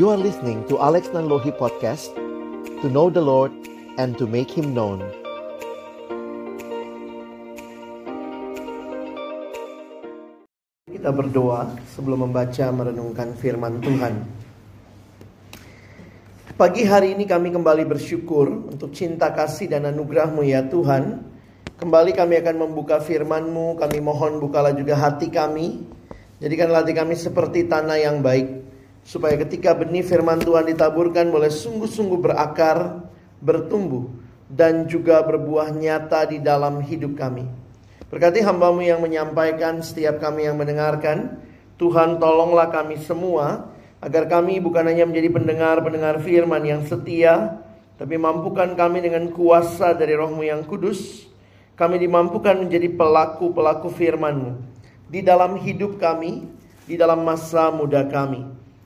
You are listening to Alex Nanlohi Podcast To know the Lord and to make Him known. Kita berdoa sebelum membaca merenungkan firman Tuhan. Pagi hari ini kami kembali bersyukur untuk cinta kasih dan anugerahmu ya Tuhan. Kembali kami akan membuka firman-Mu. Kami mohon bukalah juga hati kami. Jadikanlah hati kami seperti tanah yang baik Supaya ketika benih firman Tuhan ditaburkan Boleh sungguh-sungguh berakar Bertumbuh Dan juga berbuah nyata di dalam hidup kami. Berkati hambamu yang menyampaikan Setiap kami yang mendengarkan. Tuhan tolonglah kami semua Agar kami bukan hanya menjadi pendengar-pendengar firman yang setia, tapi mampukan kami dengan kuasa dari rohmu yang kudus, kami dimampukan menjadi pelaku-pelaku firman-Mu di dalam hidup kami, di dalam masa muda kami.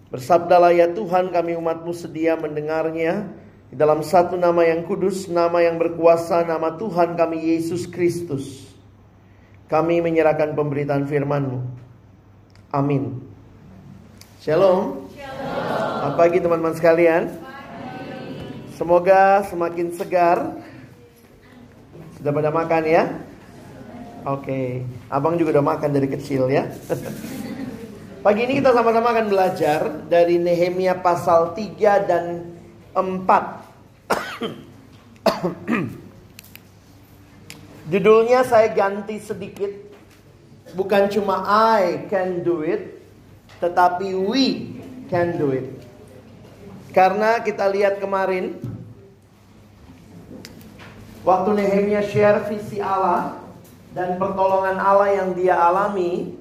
Bersabdalah ya Tuhan kami umatmu sedia mendengarnya dalam satu nama yang kudus, nama yang berkuasa, nama Tuhan kami Yesus Kristus. Kami menyerahkan pemberitaan firman-Mu. Amin. Shalom. Selamat pagi teman-teman sekalian. Semoga semakin segar. Sudah pada makan ya? Oke, abang juga udah makan dari kecil ya. Pagi ini kita sama-sama akan belajar dari Nehemia pasal 3 dan 4. Judulnya saya ganti sedikit. Bukan cuma I can do it, tetapi we can do it. Karena kita lihat kemarin waktu Nehemia share visi Allah dan pertolongan Allah yang dia alami,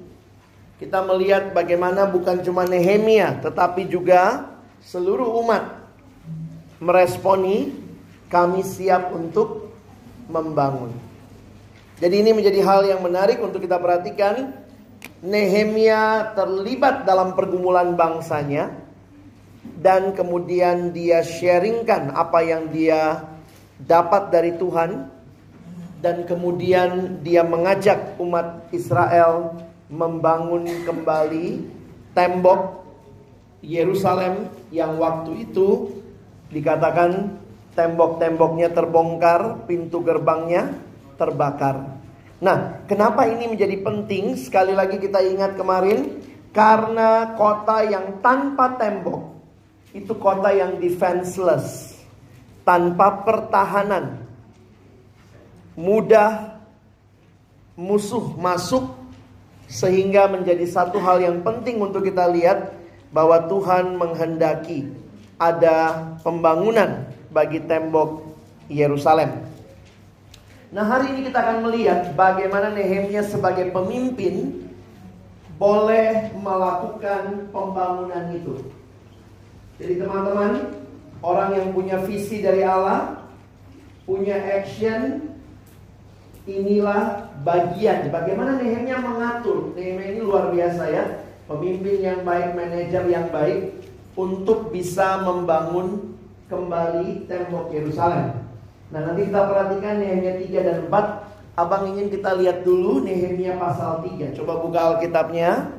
kita melihat bagaimana bukan cuma Nehemia tetapi juga seluruh umat meresponi kami siap untuk membangun. Jadi ini menjadi hal yang menarik untuk kita perhatikan. Nehemia terlibat dalam pergumulan bangsanya dan kemudian dia sharingkan apa yang dia dapat dari Tuhan dan kemudian dia mengajak umat Israel membangun kembali tembok Yerusalem yang waktu itu dikatakan tembok-temboknya terbongkar, pintu gerbangnya terbakar. Nah, kenapa ini menjadi penting? Sekali lagi kita ingat kemarin, karena kota yang tanpa tembok itu kota yang defenseless, tanpa pertahanan, mudah musuh masuk, sehingga menjadi satu hal yang penting untuk kita lihat bahwa Tuhan menghendaki ada pembangunan bagi tembok Yerusalem. Nah hari ini kita akan melihat bagaimana Nehemia sebagai pemimpin boleh melakukan pembangunan itu. Jadi teman-teman, orang yang punya visi dari Allah, punya action, inilah bagian. Bagaimana Nehemia mengatur. Nehemia ini luar biasa ya, pemimpin yang baik, manajer yang baik untuk bisa membangun kembali tembok Yerusalem. Nah nanti kita perhatikan Nehemia 3 dan 4 Abang ingin kita lihat dulu Nehemia pasal 3 Coba buka Alkitabnya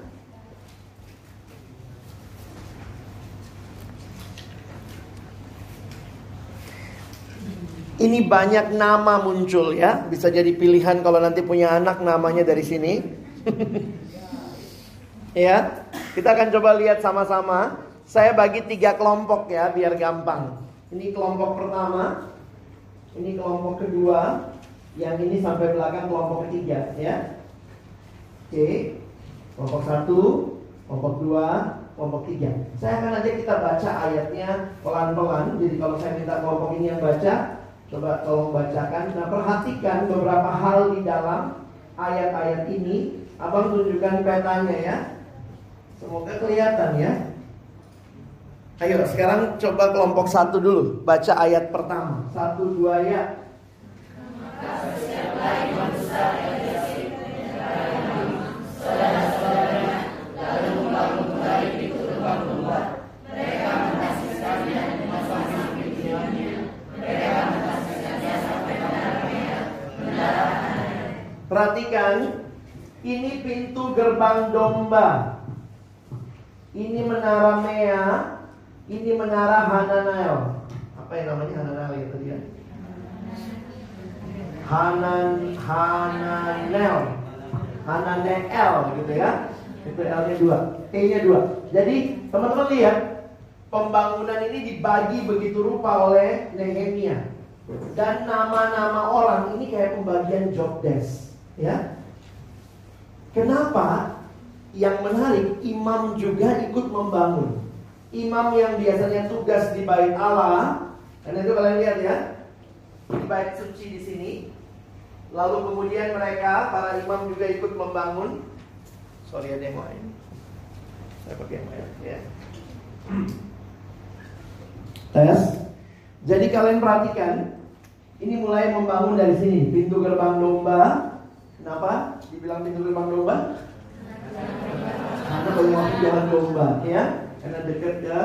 Ini banyak nama muncul ya Bisa jadi pilihan kalau nanti punya anak namanya dari sini Ya Kita akan coba lihat sama-sama Saya bagi tiga kelompok ya biar gampang Ini kelompok pertama ini kelompok kedua, yang ini sampai belakang kelompok ketiga ya. Oke, kelompok satu, kelompok dua, kelompok tiga. Saya akan nanti kita baca ayatnya pelan-pelan. Jadi kalau saya minta kelompok ini yang baca, coba tolong bacakan. Nah perhatikan beberapa hal di dalam ayat-ayat ini. Abang tunjukkan petanya ya. Semoga kelihatan ya. Ayo sekarang coba kelompok satu dulu Baca ayat pertama Satu dua ya Perhatikan Ini pintu gerbang domba Ini menara Mea Ini menara Hananael. Apa yang namanya ya tadi ya? Hanan Hananel. Hananel gitu ya. Itu L-nya dua, E-nya dua. Jadi teman-teman lihat pembangunan ini dibagi begitu rupa oleh Nehemia. Dan nama-nama orang ini kayak pembagian job desk, ya. Kenapa? Yang menarik, imam juga ikut membangun. Imam yang biasanya tugas di bait Allah, karena itu kalian lihat ya, di bait suci di sini. Lalu kemudian mereka, para imam juga ikut membangun. Sorry ada yang lain. Saya pakai yang ya. Tes. Jadi kalian perhatikan, ini mulai membangun dari sini, pintu gerbang domba. Kenapa? Dibilang pintu gerbang domba? Karena banyak waktu jalan domba, ya. Karena dekat ke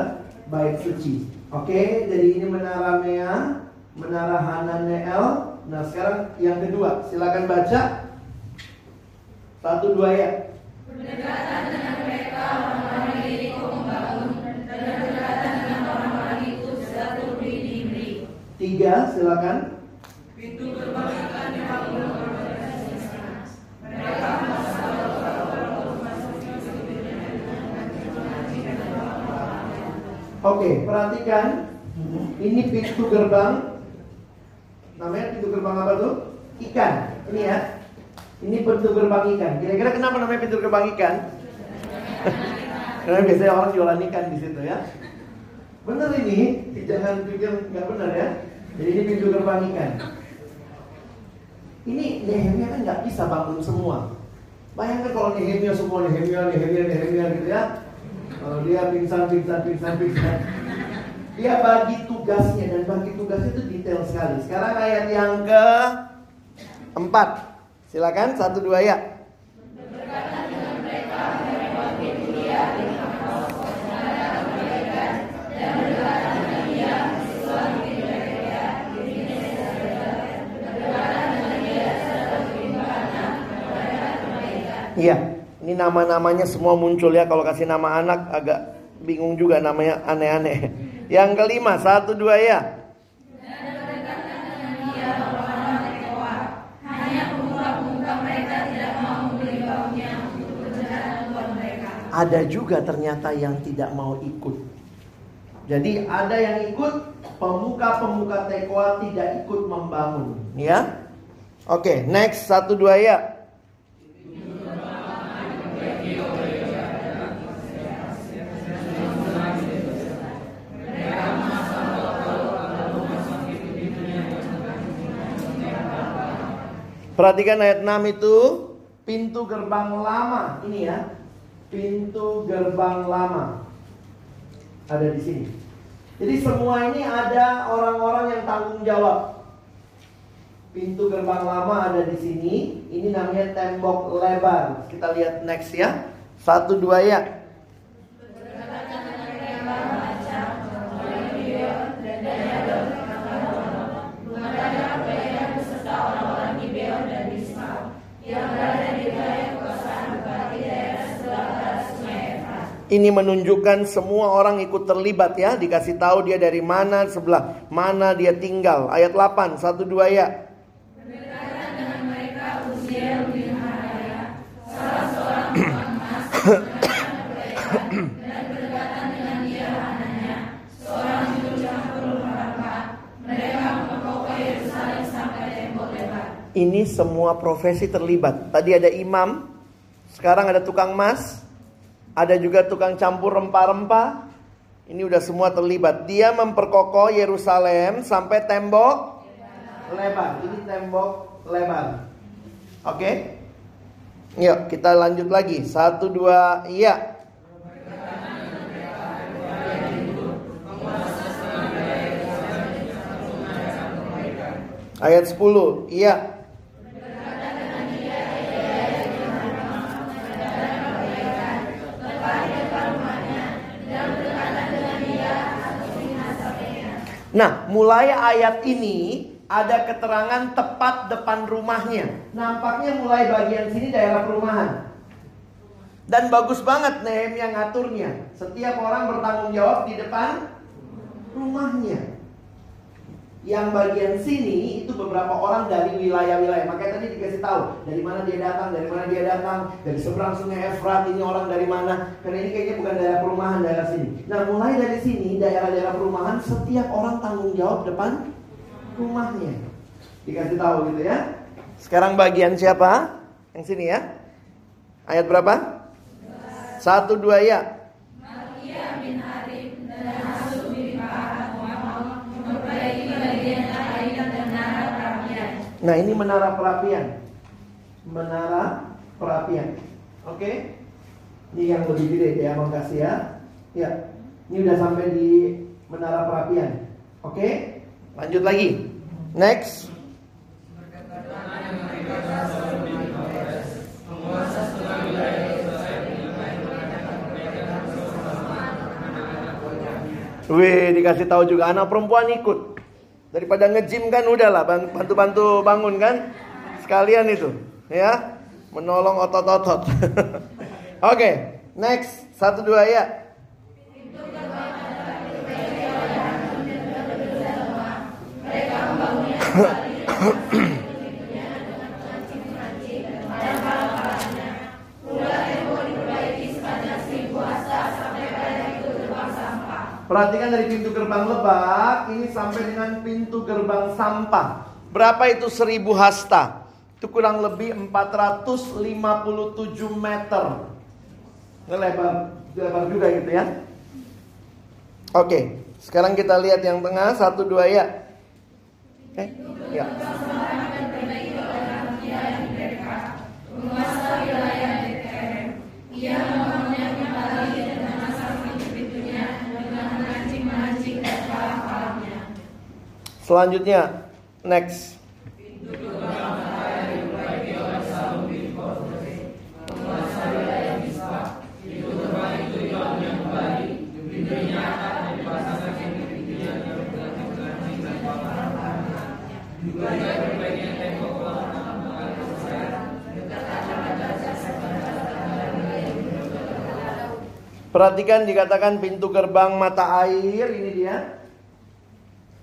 bait suci. Oke, jadi ini menara Mea, menara Hananeel. Nah, sekarang yang kedua, silakan baca. Satu dua ya. Tiga, silakan. Pintu gerbang Oke, perhatikan. Ini pintu gerbang. Namanya pintu gerbang apa tuh? Ikan. Ini ya. Ini pintu gerbang ikan. Kira-kira kenapa namanya pintu gerbang ikan? Karena biasanya orang jualan ikan di situ ya. Benar ini, jangan pikir nggak benar ya. Jadi ini pintu gerbang ikan. Ini Nehemia kan nggak bisa bangun semua. Bayangkan kalau Nehemia semua Nehemia, Nehemia, Nehemia gitu ya. Kalau dia pingsan, pingsan, pingsan, pingsan. Dia bagi tugasnya dan bagi tugasnya itu detail sekali. Sekarang ayat yang ke empat. Silakan satu dua ya. Iya, ini nama-namanya semua muncul ya. Kalau kasih nama anak agak bingung juga namanya aneh-aneh. Yang kelima, satu dua ya. Ada juga ternyata yang tidak mau ikut. Jadi ada yang ikut, pemuka-pemuka tekoa tidak ikut membangun, ya. Oke, next satu dua ya. Perhatikan ayat 6 itu pintu gerbang lama ini ya. Pintu gerbang lama. Ada di sini. Jadi semua ini ada orang-orang yang tanggung jawab. Pintu gerbang lama ada di sini. Ini namanya tembok lebar. Kita lihat next ya. Satu dua ya. Ini menunjukkan semua orang ikut terlibat ya, dikasih tahu dia dari mana, sebelah mana dia tinggal. Ayat 8, 1 2 ya. Ini semua profesi terlibat. Tadi ada imam, sekarang ada tukang mas, ada juga tukang campur rempah-rempah. Ini udah semua terlibat. Dia memperkokoh Yerusalem sampai tembok lebar. Ini tembok lebar. Oke? Okay? Yuk kita lanjut lagi. Satu dua iya. Ayat 10. Iya. Nah, mulai ayat ini ada keterangan tepat depan rumahnya. Nampaknya mulai bagian sini daerah perumahan. Dan bagus banget Nehemia ngaturnya. Setiap orang bertanggung jawab di depan rumahnya. Yang bagian sini itu beberapa orang dari wilayah-wilayah. Makanya tadi dikasih tahu dari mana dia datang, dari mana dia datang, dari seberang sungai Efrat ini orang dari mana. Karena ini kayaknya bukan daerah perumahan daerah sini. Nah mulai dari sini daerah-daerah perumahan setiap orang tanggung jawab depan rumahnya. Dikasih tahu gitu ya. Sekarang bagian siapa? Yang sini ya. Ayat berapa? Satu dua ya. Nah ini menara perapian Menara perapian Oke okay? Ini yang lebih gede ya Bang kasih ya Ya Ini udah sampai di menara perapian Oke okay? Lanjut lagi Next Wih, dikasih tahu juga anak perempuan ikut. Daripada ngejim kan udahlah bantu-bantu bangun kan. Sekalian itu, ya. Menolong otot-otot. Oke, okay, next. Satu dua ya. Perhatikan dari pintu gerbang lebak ini sampai dengan pintu gerbang sampah. Berapa itu seribu hasta? Itu kurang lebih 457 meter. Ini lebar, lebar juga gitu ya. Oke, sekarang kita lihat yang tengah satu dua ya. Eh, ya. Selanjutnya, next. Perhatikan dikatakan pintu gerbang mata air ini dia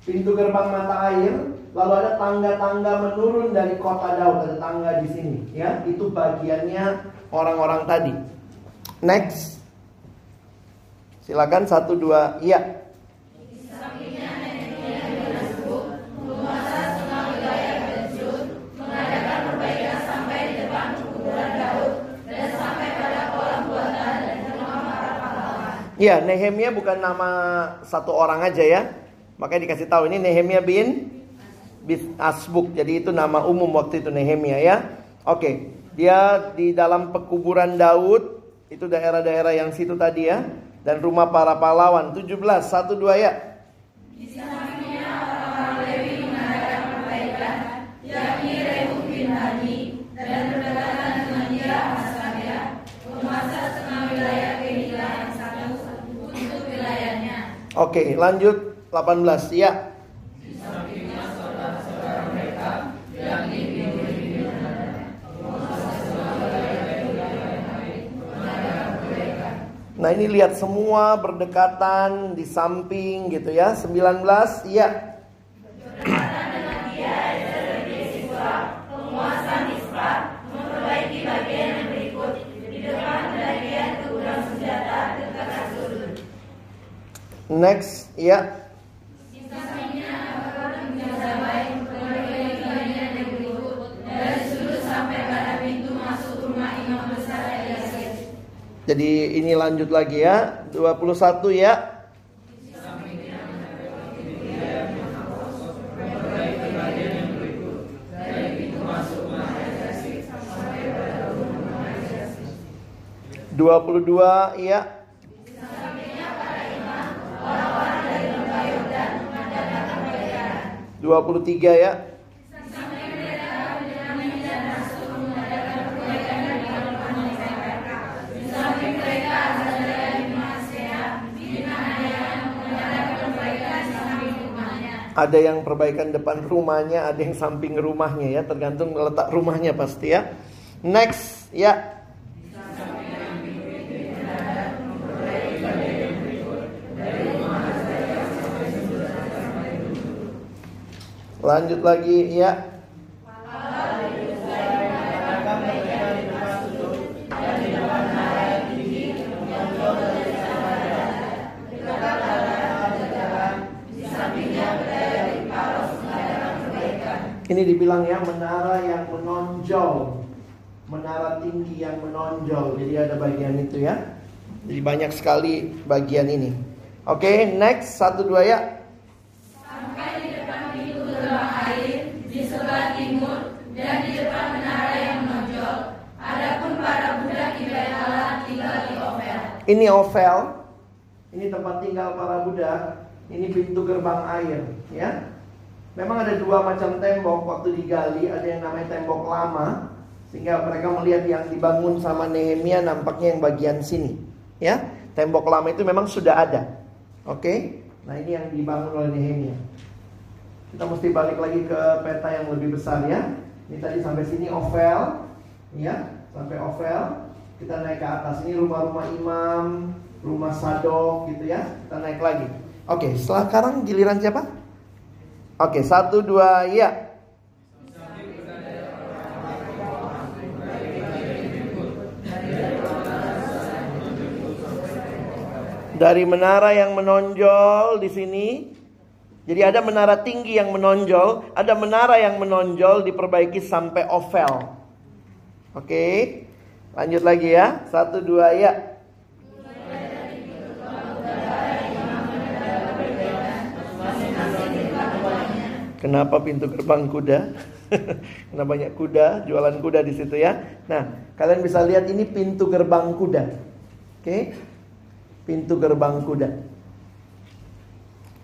pintu gerbang mata air, lalu ada tangga-tangga menurun dari kota Daud, ada tangga di sini, ya. Itu bagiannya orang-orang tadi. Next. Silakan satu dua, iya. Ya, Nehemia bukan nama satu orang aja ya. Makanya dikasih tahu ini Nehemia bin bin Asbuk. Jadi itu nama umum waktu itu Nehemia ya. Oke, dia di dalam pekuburan Daud itu daerah-daerah yang situ tadi ya dan rumah para pahlawan 17 1 2 ya. Oke, lanjut 18 ya. Nah ini lihat semua berdekatan di samping gitu ya 19 ya Next, ya. Jadi ini lanjut lagi ya. 21 ya. Dua puluh dua, ya. Dua puluh tiga ya. ada yang perbaikan depan rumahnya, ada yang samping rumahnya ya, tergantung letak rumahnya pasti ya. Next, ya. Lanjut lagi ya. Ini dibilang ya menara yang menonjol. Menara tinggi yang menonjol. Jadi ada bagian itu ya. Jadi banyak sekali bagian ini. Oke okay, next Satu dua ya. Sampai di depan pintu gerbang air Di sebelah timur Dan di depan menara yang menonjol Adapun para budak Ibrahim Allah tinggal di Ovel. Ini Ovel. Ini tempat tinggal para budak Ini pintu gerbang air ya Memang ada dua macam tembok waktu digali, ada yang namanya tembok lama sehingga mereka melihat yang dibangun sama Nehemia nampaknya yang bagian sini, ya. Tembok lama itu memang sudah ada. Oke. Nah, ini yang dibangun oleh Nehemia. Kita mesti balik lagi ke peta yang lebih besar ya. Ini tadi sampai sini Ovel, ya, sampai Ovel. Kita naik ke atas. Ini rumah-rumah imam, rumah sadok gitu ya. Kita naik lagi. Oke, setelah sekarang giliran siapa? Oke, satu dua ya. Dari menara yang menonjol di sini. Jadi ada menara tinggi yang menonjol, ada menara yang menonjol diperbaiki sampai oval. Oke. Lanjut lagi ya. Satu dua ya. Kenapa pintu gerbang kuda? Karena banyak kuda, jualan kuda di situ ya. Nah, kalian bisa lihat ini pintu gerbang kuda. Oke, pintu gerbang kuda.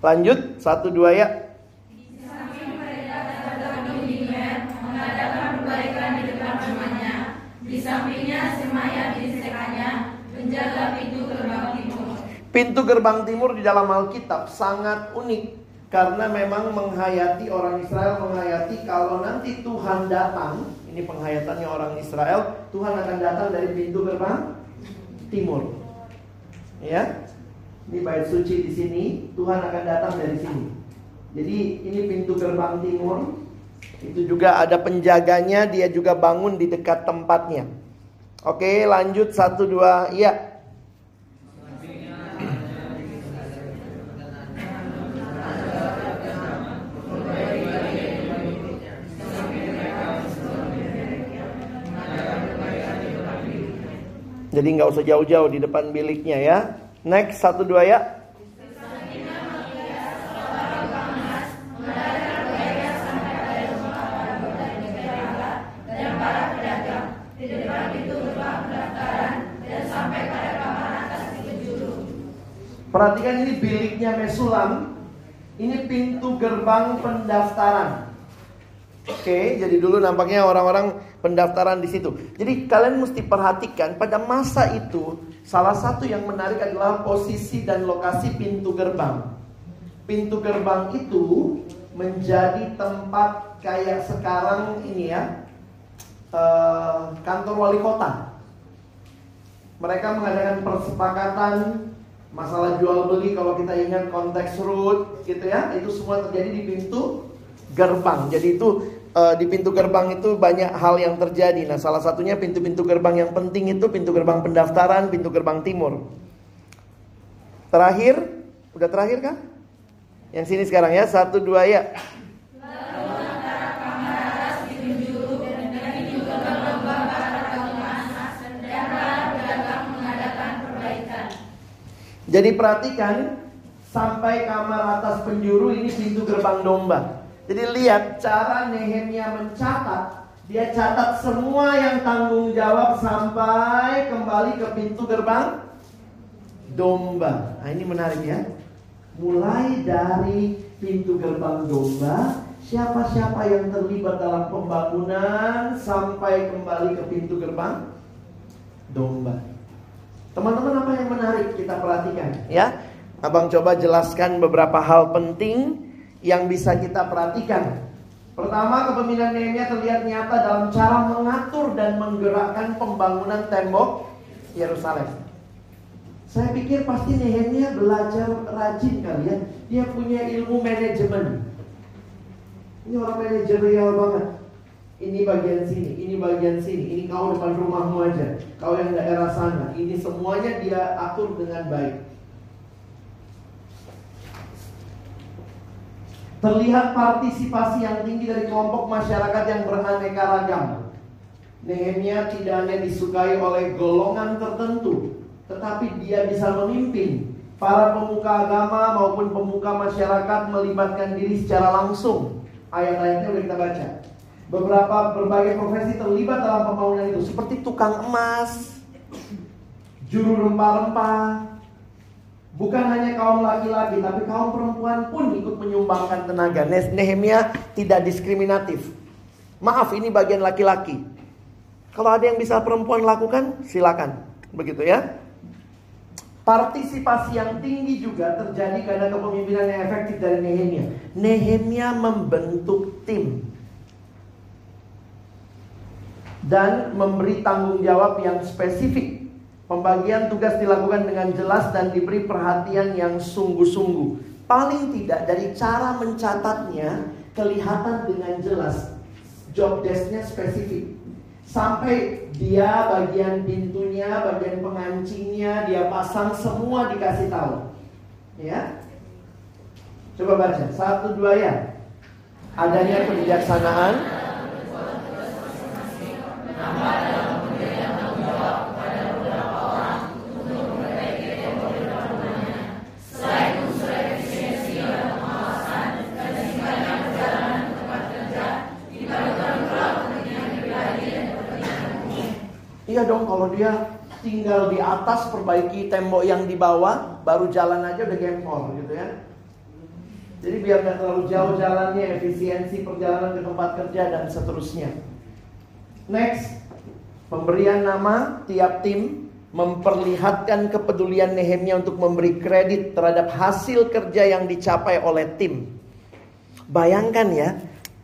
Lanjut, satu dua ya. Pintu gerbang timur di dalam Alkitab sangat unik karena memang menghayati orang Israel menghayati kalau nanti Tuhan datang, ini penghayatannya orang Israel, Tuhan akan datang dari pintu gerbang timur. Ya. Ini bait suci di sini, Tuhan akan datang dari sini. Jadi ini pintu gerbang timur. Itu juga ada penjaganya, dia juga bangun di dekat tempatnya. Oke, lanjut satu dua, iya. Jadi nggak usah jauh-jauh di depan biliknya ya. Next satu dua ya. Perhatikan ini biliknya Mesulam. Ini pintu gerbang pendaftaran. Oke, jadi dulu nampaknya orang-orang pendaftaran di situ. Jadi kalian mesti perhatikan pada masa itu salah satu yang menarik adalah posisi dan lokasi pintu gerbang. Pintu gerbang itu menjadi tempat kayak sekarang ini ya eh, kantor wali kota. Mereka mengadakan persepakatan masalah jual beli kalau kita ingat konteks root gitu ya itu semua terjadi di pintu gerbang. Jadi itu uh, di pintu gerbang itu banyak hal yang terjadi. Nah, salah satunya pintu-pintu gerbang yang penting itu pintu gerbang pendaftaran, pintu gerbang timur. Terakhir, udah terakhir kan? Yang sini sekarang ya, satu dua ya. Jadi perhatikan sampai kamar atas penjuru ini pintu gerbang domba. Jadi lihat cara Nehemia mencatat. Dia catat semua yang tanggung jawab sampai kembali ke pintu gerbang domba. Nah ini menarik ya. Mulai dari pintu gerbang domba, siapa-siapa yang terlibat dalam pembangunan sampai kembali ke pintu gerbang domba. Teman-teman apa yang menarik kita perhatikan ya? Abang coba jelaskan beberapa hal penting yang bisa kita perhatikan. Pertama, kepemimpinan Nehemia terlihat nyata dalam cara mengatur dan menggerakkan pembangunan tembok Yerusalem. Saya pikir pasti Nehemia belajar rajin kalian. Ya. Dia punya ilmu manajemen. Ini orang manajerial banget. Ini bagian sini, ini bagian sini, ini kau depan rumahmu aja, kau yang daerah sana. Ini semuanya dia atur dengan baik. Terlihat partisipasi yang tinggi dari kelompok masyarakat yang beraneka ragam. Nehemia tidak hanya disukai oleh golongan tertentu, tetapi dia bisa memimpin para pemuka agama maupun pemuka masyarakat melibatkan diri secara langsung. Ayat-ayatnya sudah kita baca. Beberapa berbagai profesi terlibat dalam pembangunan itu, seperti tukang emas, juru rempah-rempah, Bukan hanya kaum laki-laki, tapi kaum perempuan pun ikut menyumbangkan tenaga. Nehemia tidak diskriminatif. Maaf, ini bagian laki-laki. Kalau ada yang bisa perempuan lakukan, silakan. Begitu ya. Partisipasi yang tinggi juga terjadi karena kepemimpinan yang efektif dari Nehemia. Nehemia membentuk tim dan memberi tanggung jawab yang spesifik Pembagian tugas dilakukan dengan jelas dan diberi perhatian yang sungguh-sungguh. Paling tidak dari cara mencatatnya kelihatan dengan jelas. Job desknya spesifik. Sampai dia bagian pintunya, bagian pengancingnya, dia pasang semua dikasih tahu. Ya. Coba baca, satu dua ya. Adanya kebijaksanaan. Iya dong kalau dia tinggal di atas perbaiki tembok yang di bawah baru jalan aja udah gempor gitu ya. Jadi biar nggak terlalu jauh jalannya, efisiensi perjalanan ke tempat kerja dan seterusnya. Next, pemberian nama tiap tim memperlihatkan kepedulian Nehemia untuk memberi kredit terhadap hasil kerja yang dicapai oleh tim. Bayangkan ya,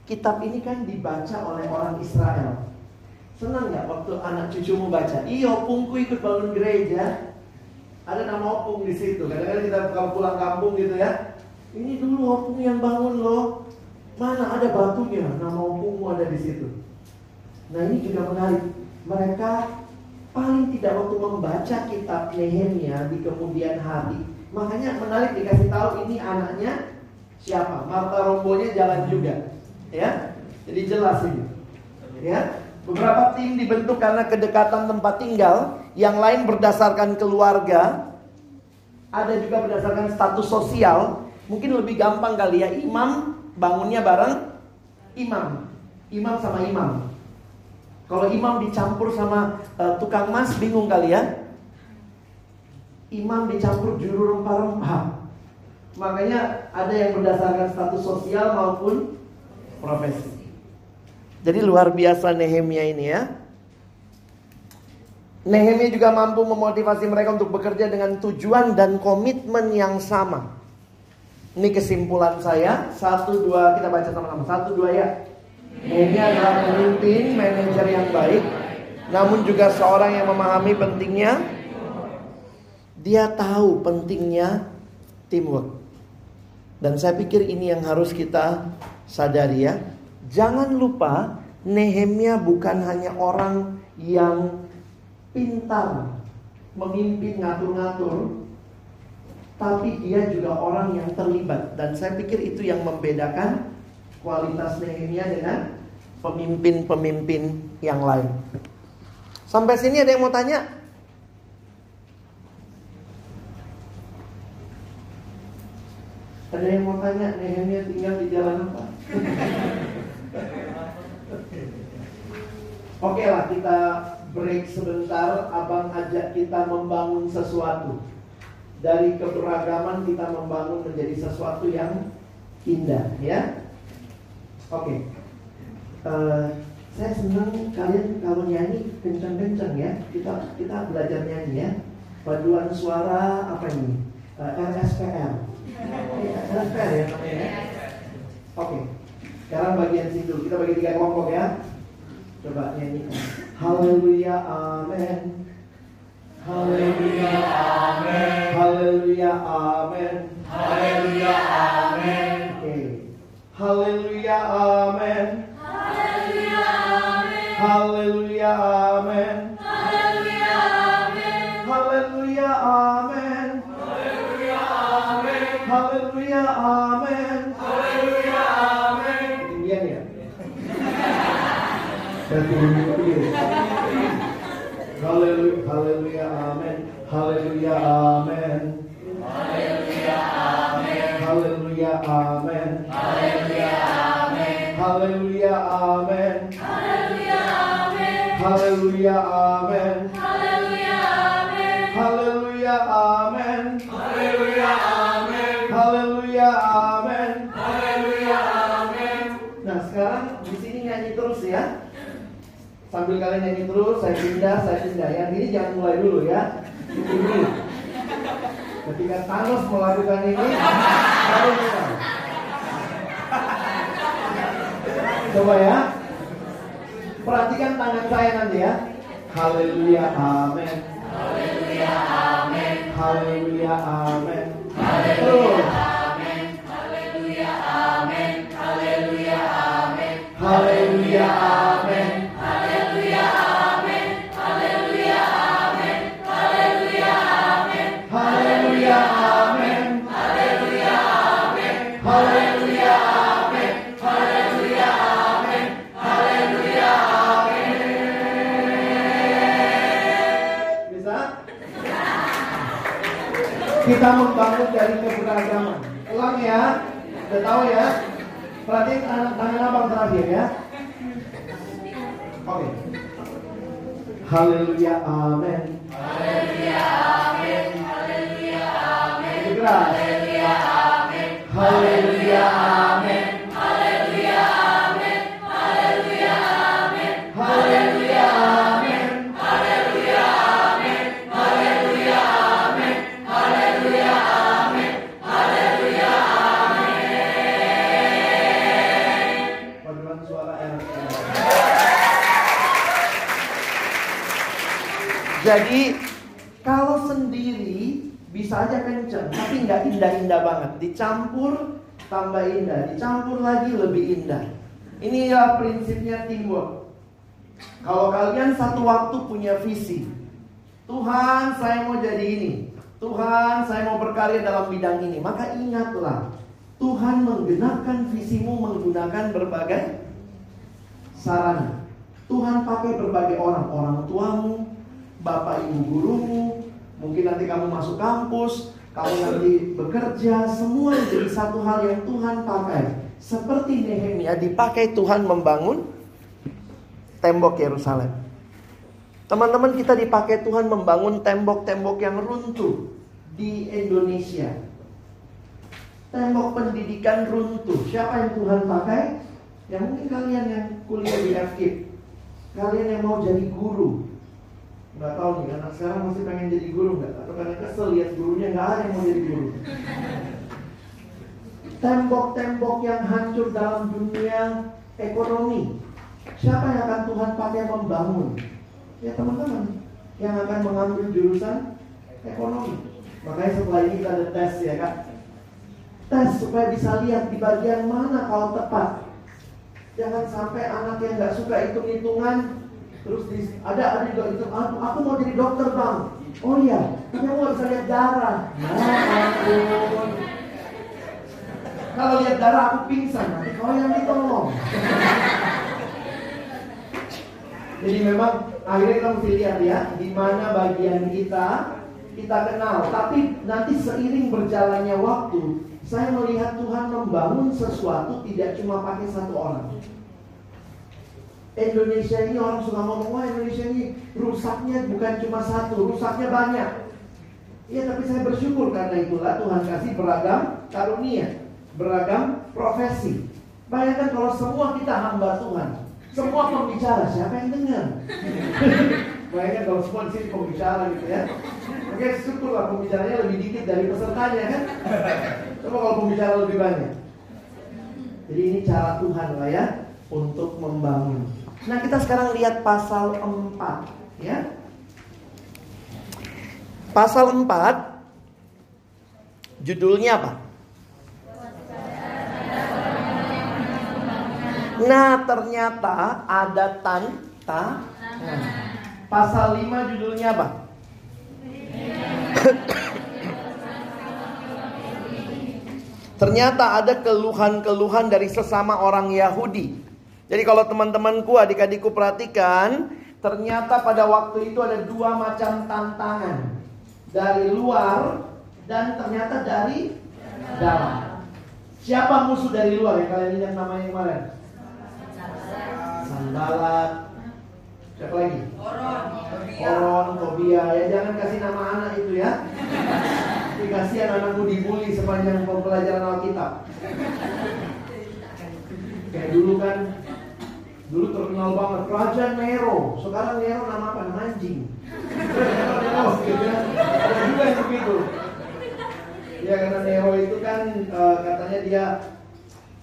kitab ini kan dibaca oleh orang Israel. Senang nggak waktu anak cucumu baca? Iya, opungku ikut bangun gereja. Ada nama opung di situ. Kadang-kadang kita kalau pulang kampung gitu ya. Ini dulu opung yang bangun loh. Mana ada batunya? Nama opungmu ada di situ. Nah ini juga menarik. Mereka paling tidak waktu membaca kitab Nehemia di kemudian hari. Makanya menarik dikasih tahu ini anaknya siapa. Marta Rombonya jalan juga. Ya, jadi jelas ini. Ya, Beberapa tim dibentuk karena kedekatan tempat tinggal, yang lain berdasarkan keluarga, ada juga berdasarkan status sosial. Mungkin lebih gampang kali ya, imam bangunnya bareng imam. Imam sama imam. Kalau imam dicampur sama uh, tukang mas bingung kali ya. Imam dicampur juru rempah-rempah. Makanya ada yang berdasarkan status sosial maupun profesi. Jadi luar biasa Nehemia ini ya. Nehemia juga mampu memotivasi mereka untuk bekerja dengan tujuan dan komitmen yang sama. Ini kesimpulan saya. Satu dua kita baca sama-sama. Satu dua ya. Nehemia adalah pemimpin, manajer yang baik. Namun juga seorang yang memahami pentingnya. Dia tahu pentingnya teamwork. Dan saya pikir ini yang harus kita sadari ya. Jangan lupa Nehemia bukan hanya orang yang pintar memimpin ngatur-ngatur tapi dia juga orang yang terlibat dan saya pikir itu yang membedakan kualitas Nehemia dengan pemimpin-pemimpin yang lain. Sampai sini ada yang mau tanya? Ada yang mau tanya Nehemia tinggal di jalan apa? Oke lah kita break sebentar. Abang ajak kita membangun sesuatu. Dari keberagaman kita membangun menjadi sesuatu yang indah ya? Oke. Uh, Saya senang kalian kalau nyanyi kencang-kencang ya. Kita kita belajar nyanyi ya. Paduan suara apa ini? Uh, eh, RSPR RSPR ya ya? Oke. Sekarang bagian situ. Kita bagi tiga kelompok ya Coba nyanyikan. Haleluya, Amen. Haleluya, Amen. Haleluya, Amen. Haleluya, Amen. Oke. Okay. Haleluya, Amen. Haleluya, Amen. Haleluya, Amen. Haleluya, Amen. Haleluya, amin. Haleluya, amin. Haleluya, amin. Hallelujah, hallelujah, amen. Hallelujah, amen. Hallelujah, amen. Hallelujah, amen. Hallelujah, amen. Hallelujah, amen. Hallelujah, amen. Hallelujah, amen. Sambil kalian nyanyi terus, saya pindah, saya pindah. Yang ini jangan mulai dulu ya. Ini. Ketika Thanos melakukan ini, baru mulai. Coba ya. Perhatikan tangan saya nanti ya. Haleluya, amin. Haleluya, amin. Haleluya, amin. Haleluya, amin. Haleluya, amin. Haleluya, amin. Haleluya, amin. Kita membangun dari keberagaman. Ulang ya. Udah tahu ya? Perhatiin tangan, tangan abang terakhir ya. Oke. Haleluya, amin. Haleluya, amin. Haleluya, amin. Haleluya, amin. Haleluya, amin. Jadi kalau sendiri bisa aja kenceng, tapi nggak indah-indah banget. Dicampur tambah indah, dicampur lagi lebih indah. Inilah prinsipnya teamwork. Kalau kalian satu waktu punya visi, Tuhan saya mau jadi ini, Tuhan saya mau berkarya dalam bidang ini, maka ingatlah Tuhan menggenapkan visimu menggunakan berbagai sarana. Tuhan pakai berbagai orang, orang tuamu, bapak ibu gurumu, mungkin nanti kamu masuk kampus, kamu nanti bekerja, semua jadi satu hal yang Tuhan pakai. Seperti Nehemia dipakai Tuhan membangun tembok Yerusalem. Teman-teman kita dipakai Tuhan membangun tembok-tembok yang runtuh di Indonesia. Tembok pendidikan runtuh. Siapa yang Tuhan pakai? Ya mungkin kalian yang kuliah di FKIP. Kalian yang mau jadi guru. Nggak tahu nih, anak sekarang masih pengen jadi guru nggak? Atau kalian kesel lihat gurunya nggak ada yang mau jadi guru. Tembok-tembok yang hancur dalam dunia ekonomi. Siapa yang akan Tuhan pakai membangun? Ya teman-teman yang akan mengambil jurusan ekonomi. Makanya setelah ini kita ada tes ya kak. Tes supaya bisa lihat di bagian mana kau tepat. Jangan sampai anak yang nggak suka hitung-hitungan terus ada ada juga itu aku, aku mau jadi dokter bang. Oh iya, tapi aku nggak bisa lihat darah. Ampun. Kalau lihat darah aku pingsan nanti kau yang ditolong. Jadi memang akhirnya kita mesti lihat ya di mana bagian kita kita kenal. Tapi nanti seiring berjalannya waktu, saya melihat Tuhan membangun sesuatu tidak cuma pakai satu orang. Indonesia ini orang suka ngomong, wah Indonesia ini rusaknya bukan cuma satu, rusaknya banyak. Iya tapi saya bersyukur karena itulah Tuhan kasih beragam karunia, beragam profesi. Bayangkan kalau semua kita hamba Tuhan, semua pembicara, siapa yang dengar? Bayangkan kalau semua di pembicara gitu ya. Oke, syukurlah pembicaranya lebih dikit dari pesertanya kan. Coba kalau pembicara lebih banyak. Jadi ini cara Tuhan lah ya untuk membangun. Nah, kita sekarang lihat pasal 4 ya. Pasal 4 judulnya apa? Nah, ternyata ada tantangan. Pasal 5 judulnya apa? Ternyata ada keluhan-keluhan dari sesama orang Yahudi. Jadi kalau teman-temanku, adik-adikku perhatikan, ternyata pada waktu itu ada dua macam tantangan. Dari luar dan ternyata dari dalam. Siapa musuh dari luar yang kalian lihat namanya kemarin? Sandalat. Siapa lagi? Oron, Tobia. Ya jangan kasih nama anak itu ya. Dikasih anakku dibully sepanjang pembelajaran Alkitab. Kayak dulu kan Dulu terkenal banget Raja Nero. Sekarang Nero nama apa? Anjing. Nero, gitu ya. Ada juga yang begitu. Ya karena Nero itu kan uh, katanya dia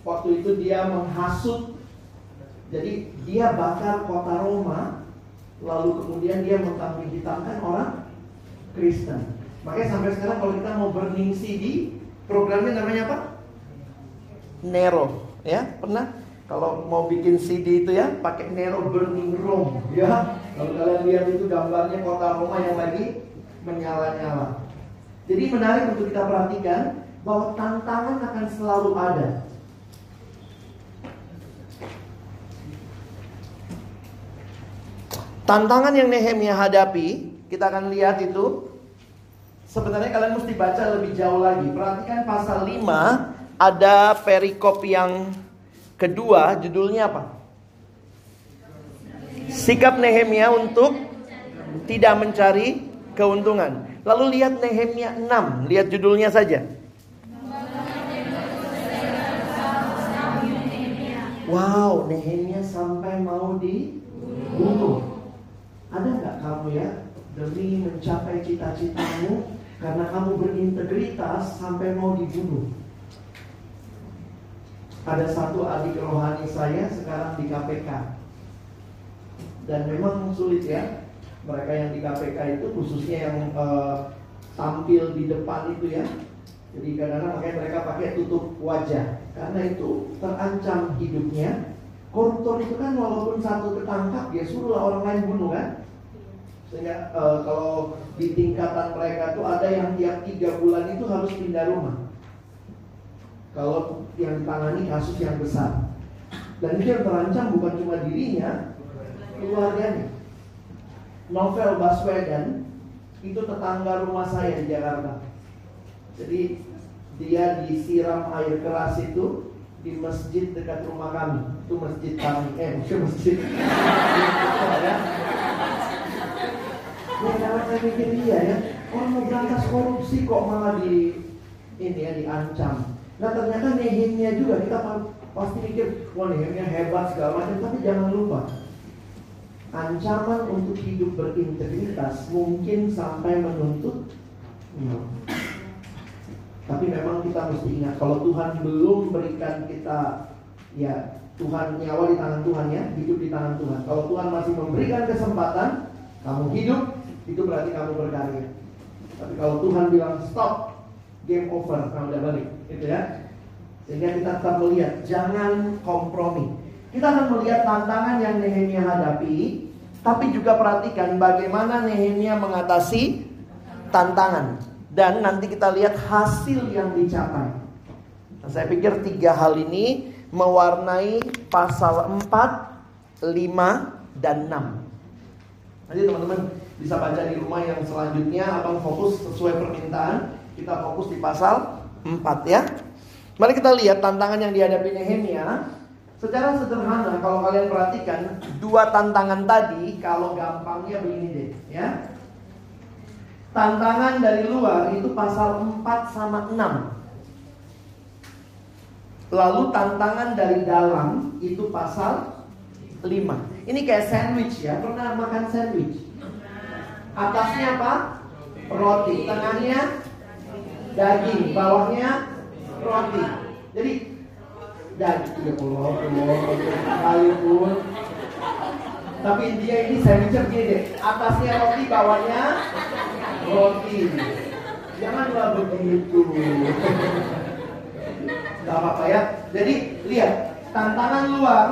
waktu itu dia menghasut. Jadi dia bakar kota Roma, lalu kemudian dia mentambah hitamkan orang Kristen. Makanya sampai sekarang kalau kita mau burning CD, programnya namanya apa? Nero, ya pernah? Kalau mau bikin CD itu ya pakai Nero Burning Rome ya. Kalau kalian lihat itu gambarnya kota Roma yang lagi menyala-nyala. Jadi menarik untuk kita perhatikan bahwa tantangan akan selalu ada. Tantangan yang Nehemia hadapi, kita akan lihat itu sebenarnya kalian mesti baca lebih jauh lagi. Perhatikan pasal 5 ada perikop yang Kedua, judulnya apa? Sikap Nehemia untuk tidak mencari keuntungan. Lalu lihat Nehemia 6, lihat judulnya saja. Wow, Nehemia sampai mau dibunuh. Ada nggak kamu ya demi mencapai cita-citamu karena kamu berintegritas sampai mau dibunuh? Ada satu adik rohani saya sekarang di KPK dan memang sulit ya mereka yang di KPK itu khususnya yang uh, tampil di depan itu ya. Jadi kadang-kadang makanya mereka pakai tutup wajah. Karena itu terancam hidupnya. Koruptor itu kan walaupun satu ketangkap ya suruh orang lain bunuh kan. Sehingga uh, kalau di tingkatan mereka tuh ada yang tiap tiga bulan itu harus pindah rumah kalau yang ditangani kasus yang besar. Dan itu yang terancam bukan cuma dirinya, keluarganya. Novel Baswedan itu tetangga rumah saya di Jakarta. Jadi dia disiram air keras itu di masjid dekat rumah kami. Itu masjid kami. Eh, bukan masjid. ya. Ya, kalau saya mikir dia ya, orang mau berantas korupsi kok malah di ini ya diancam. Nah ternyata Nehemia juga kita pasti mikir, wah Nehemia hebat segala macam, tapi jangan lupa ancaman untuk hidup berintegritas mungkin sampai menuntut ya. Tapi memang kita mesti ingat kalau Tuhan belum berikan kita ya Tuhan nyawa di tangan Tuhan ya, hidup di tangan Tuhan. Kalau Tuhan masih memberikan kesempatan kamu hidup, itu berarti kamu berkarya. Tapi kalau Tuhan bilang stop, game over, kamu udah balik gitu ya. Sehingga kita tetap melihat, jangan kompromi. Kita akan melihat tantangan yang Nehemia hadapi, tapi juga perhatikan bagaimana Nehemia mengatasi tantangan. Dan nanti kita lihat hasil yang dicapai. Nah, saya pikir tiga hal ini mewarnai pasal 4, 5, dan 6. Nanti teman-teman bisa baca di rumah yang selanjutnya Abang fokus sesuai permintaan Kita fokus di pasal 4 ya. Mari kita lihat tantangan yang dihadapi Nehemia. Secara sederhana kalau kalian perhatikan dua tantangan tadi kalau gampangnya begini deh ya. Tantangan dari luar itu pasal 4 sama 6. Lalu tantangan dari dalam itu pasal 5. Ini kayak sandwich ya. Pernah makan sandwich? Atasnya apa? Roti. Tengahnya daging, bawahnya roti. Jadi daging ya Allah, Allah, pun. Tapi dia ini sandwichnya begini deh. Atasnya roti, bawahnya roti. Janganlah begitu. Gak apa-apa ya. Jadi lihat, tantangan luar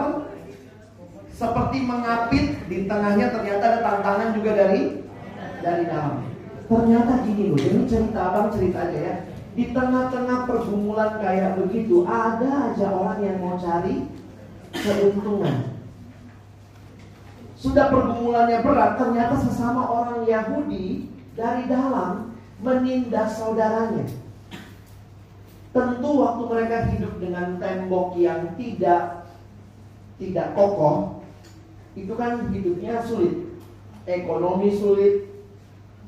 seperti mengapit di tengahnya ternyata ada tantangan juga dari dari dalam. Ternyata gini loh, ini cerita abang cerita aja ya. Di tengah-tengah pergumulan kayak begitu, ada aja orang yang mau cari keuntungan. sudah pergumulannya berat, ternyata sesama orang Yahudi dari dalam menindas saudaranya. Tentu waktu mereka hidup dengan tembok yang tidak tidak kokoh, itu kan hidupnya sulit, ekonomi sulit,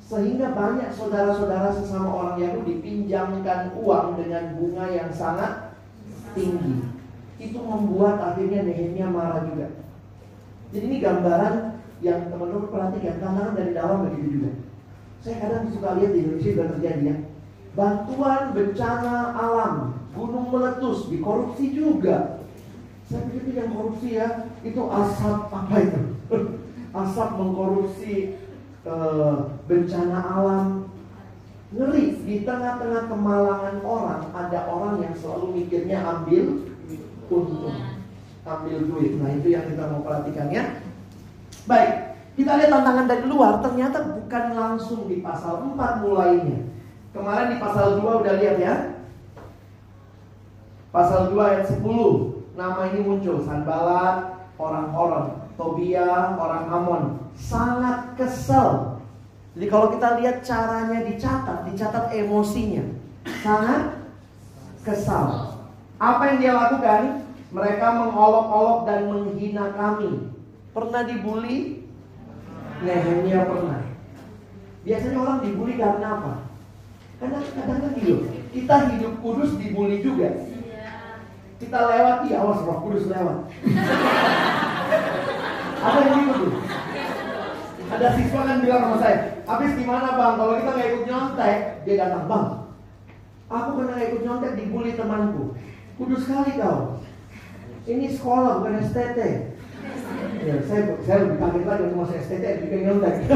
sehingga banyak saudara-saudara sesama orang Yahudi pinjamkan uang dengan bunga yang sangat tinggi. Itu membuat akhirnya Nehemia marah juga. Jadi ini gambaran yang teman-teman perhatikan, tantangan dari dalam begitu juga. Saya kadang suka lihat di Indonesia juga terjadi ya. Bantuan bencana alam, gunung meletus, dikorupsi juga. Saya pikir yang korupsi ya, itu asap apa itu? asap mengkorupsi Eh, bencana alam. Ngeri di tengah-tengah kemalangan orang ada orang yang selalu mikirnya ambil untung ambil duit. Nah itu yang kita mau perhatikan ya. Baik kita lihat tantangan dari luar. Ternyata bukan langsung di pasal 4 mulainya. Kemarin di pasal 2 udah lihat ya. Pasal 2 ayat 10 nama ini muncul Sanbalat orang-orang Tobia orang Amon sangat kesel. Jadi kalau kita lihat caranya dicatat, dicatat emosinya. Sangat kesal. Apa yang dia lakukan? Mereka mengolok-olok dan menghina kami. Pernah dibully? Nehemia pernah. Biasanya orang dibully karena apa? Karena kadang-kadang gitu, kita hidup kudus dibully juga. Kita lewat, ya awas roh kudus lewat. Apa yang gitu tuh? Ada siswa kan bilang sama saya, habis gimana bang? Kalau kita nggak ikut nyontek, dia datang bang. Aku karena nggak ikut nyontek dibully temanku. Kudus sekali kau. Ini sekolah bukan STT. Ya, saya saya lebih kaget lagi untuk masuk STT bikin nyontek.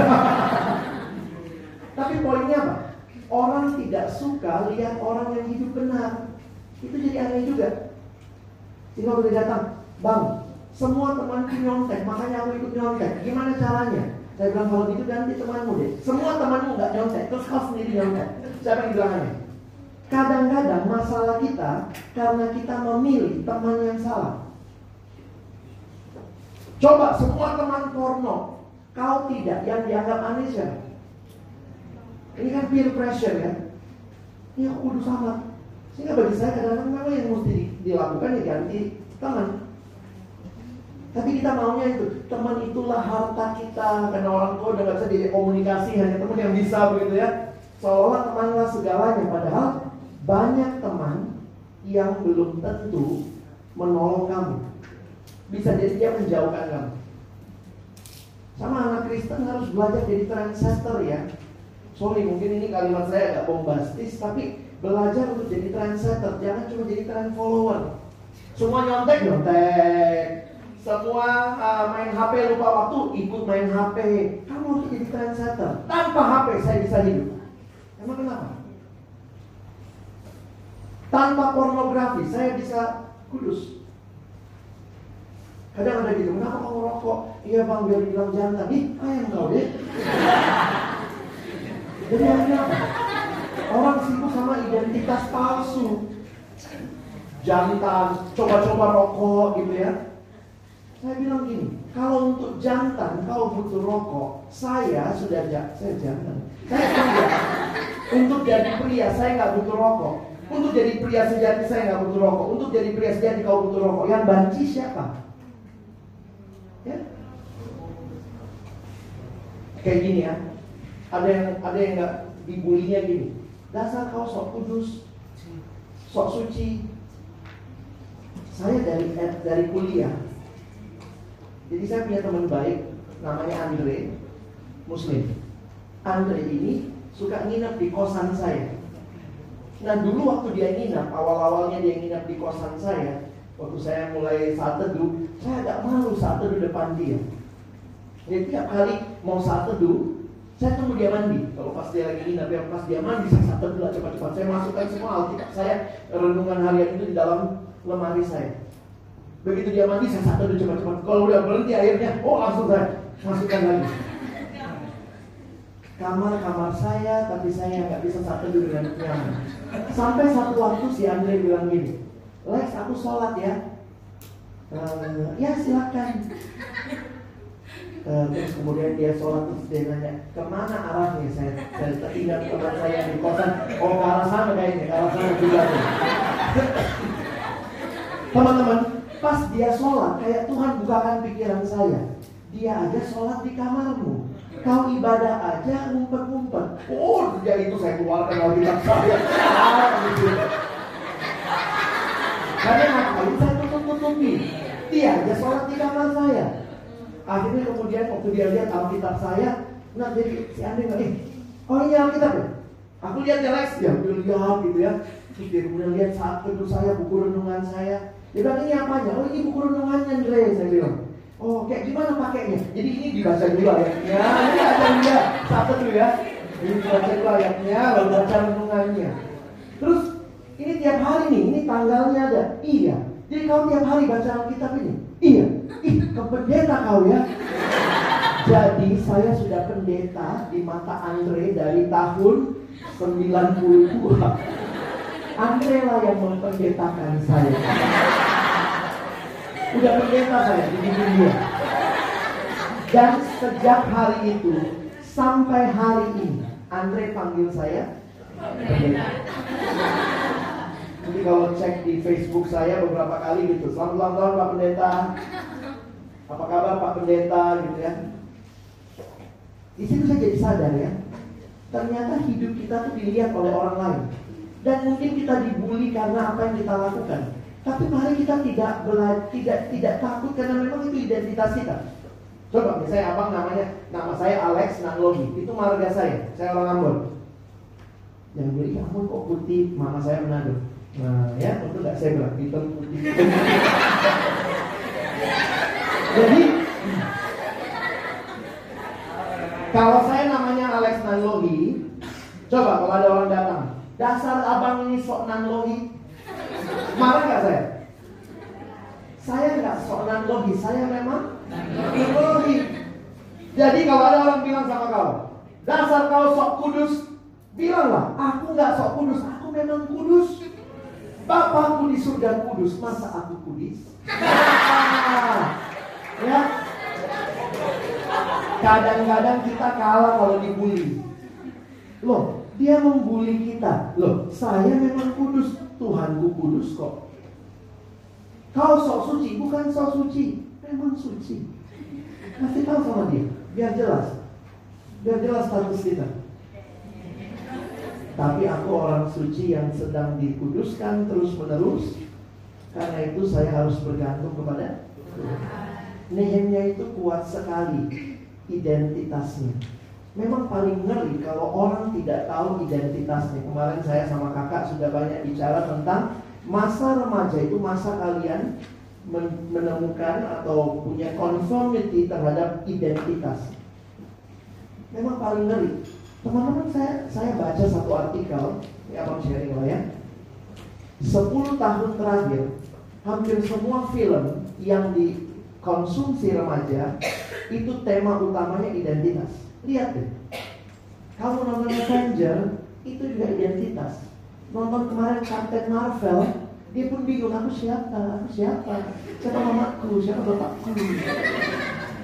Tapi poinnya apa? Orang tidak suka lihat orang yang hidup benar. Itu jadi aneh juga. Sehingga boleh datang, bang, semua temanku nyontek, makanya aku ikut nyontek. Gimana caranya? Saya bilang kalau gitu ganti temanmu deh. Semua temanmu nggak nyontek, terus kau sendiri nyontek. Siapa yang bilangnya? Kadang-kadang masalah kita karena kita memilih teman yang salah. Coba semua teman porno, kau tidak yang dianggap aneh siapa? Ini kan peer pressure ya. Ini aku kudu sama. Sehingga bagi saya kadang-kadang memang yang mesti dilakukan ya ganti teman. Tapi kita maunya itu teman itulah harta kita karena orang tua udah gak bisa jadi komunikasi hanya teman yang bisa begitu ya. Seolah temanlah segalanya padahal banyak teman yang belum tentu menolong kamu. Bisa jadi dia menjauhkan kamu. Sama anak Kristen harus belajar jadi trendsetter ya. Sorry mungkin ini kalimat saya agak bombastis tapi belajar untuk jadi trendsetter jangan cuma jadi trend follower. Semua nyontek nyontek, semua uh, main HP lupa waktu, ikut main HP. Kamu harus jadi trendsetter. Tanpa HP saya bisa hidup. Emang kenapa? Tanpa pornografi saya bisa kudus. Kadang ada gitu, kenapa kamu rokok? Iya bang, biar bilang jantan. Ih, ayam kau deh. Jadi apa? Orang sibuk sama identitas palsu. Jantan, coba-coba rokok gitu ya saya bilang gini, kalau untuk jantan kau butuh rokok, saya sudah saya jantan. Saya pria. Untuk jadi pria saya nggak butuh rokok. Untuk jadi pria sejati saya nggak butuh rokok. Untuk jadi pria sejati kau butuh rokok. Yang banci siapa? Ya? Kayak gini ya. Ada yang ada yang nggak dibulinya gini. Dasar kau sok kudus, sok suci. Saya dari dari kuliah jadi saya punya teman baik namanya Andre, Muslim. Andre ini suka nginep di kosan saya. Nah dulu waktu dia nginep, awal-awalnya dia nginep di kosan saya, waktu saya mulai saat teduh, saya agak malu saat teduh depan dia. Jadi tiap kali mau saat teduh, saya tunggu dia mandi. Kalau pas dia lagi nginep, ya pas dia mandi, saya saat teduh cepat-cepat. Saya masukkan semua alkitab saya, renungan harian itu di dalam lemari saya. Begitu dia mandi saya satu cepat-cepat. Kalau udah berhenti airnya, oh langsung saya masukkan lagi. Kamar-kamar saya, tapi saya nggak bisa satu dengan nyaman. Sampai satu waktu si Andre bilang gini, Lex aku sholat ya. Uh, ya silakan. Uh, terus kemudian dia sholat terus dia nanya ke mana arahnya saya saya ingat teman saya di kosan oh ke arah sana kayaknya ke arah sana juga teman-teman pas dia sholat kayak Tuhan bukakan pikiran saya dia aja sholat di kamarmu kau ibadah aja ngumpet-ngumpet oh dia itu saya keluarkan Alkitab saya ah, gitu. Karena ngapain saya tutup-tutupi? Dia aja sholat di kamar saya. Akhirnya kemudian waktu dia lihat Alkitab saya, nah jadi si Andi nggak, eh, oh ini Alkitab ya? Aku lihat ya ya udah lihat gitu ya. Terus dia kemudian lihat saat teduh saya, buku renungan saya. Dia bilang ini apanya? Oh ini buku renungannya Andre, saya bilang. Oh kayak gimana pakainya? Jadi ini dibaca dulu ayatnya, ini baca dulu saat teduh ya. Ini dibaca dulu ayatnya, lalu baca renungannya. Terus ini tiap hari nih, ini tanggalnya ada. Iya. Jadi kau tiap hari baca Alkitab ini? Iya. Ih, kependeta kau ya. Jadi saya sudah pendeta di mata Andre dari tahun 92. Andre lah yang mempendetakan saya. Udah pendeta saya di dunia. Dan sejak hari itu sampai hari ini, Andre panggil saya pendeta. Jadi kalau cek di Facebook saya beberapa kali gitu, selamat ulang tahun Pak Pendeta. Apa kabar Pak Pendeta gitu ya. Di situ saya jadi sadar ya. Ternyata hidup kita tuh dilihat oleh orang lain. Dan mungkin kita dibully karena apa yang kita lakukan. Tapi mari kita tidak bela- tidak tidak takut karena memang itu identitas kita. Coba misalnya abang namanya nama saya Alex Nanglogi, itu marga saya. Saya orang Ambon. Yang beli Ambon kok putih, mama saya Manado. Nah ya, itu nggak saya bilang hitam putih. Jadi kalau saya namanya Alex Nanlogi, coba kalau ada dasar abang ini sok Nanlogi, marah nggak saya? Saya nggak sok Nanlogi, saya memang Nanlogi. Jadi kalau ada orang bilang sama kau, dasar kau sok kudus, bilanglah, aku nggak sok kudus, aku memang kudus. Bapakku di surga kudus, masa aku kudus? ya. Kadang-kadang kita kalah kalau dibully. Loh, dia membuli kita. Loh, saya memang kudus. Tuhanku kudus kok. Kau sok suci, bukan sok suci. Memang suci. Kasih tahu sama dia, biar jelas. Biar jelas status kita. Tapi aku orang suci yang sedang dikuduskan terus menerus. Karena itu saya harus bergantung kepada Nehemia itu kuat sekali identitasnya. Memang paling ngeri kalau orang tidak tahu identitasnya. Kemarin saya sama kakak sudah banyak bicara tentang masa remaja itu masa kalian menemukan atau punya conformity terhadap identitas. Memang paling ngeri. Teman-teman saya saya baca satu artikel, ya abang sharing lah ya. 10 tahun terakhir, hampir semua film yang dikonsumsi remaja itu tema utamanya identitas. Lihat deh. Kamu nonton Avenger itu juga identitas. Nonton kemarin Captain Marvel, dia pun bingung aku siapa, aku siapa, siapa mamaku, siapa bapakku.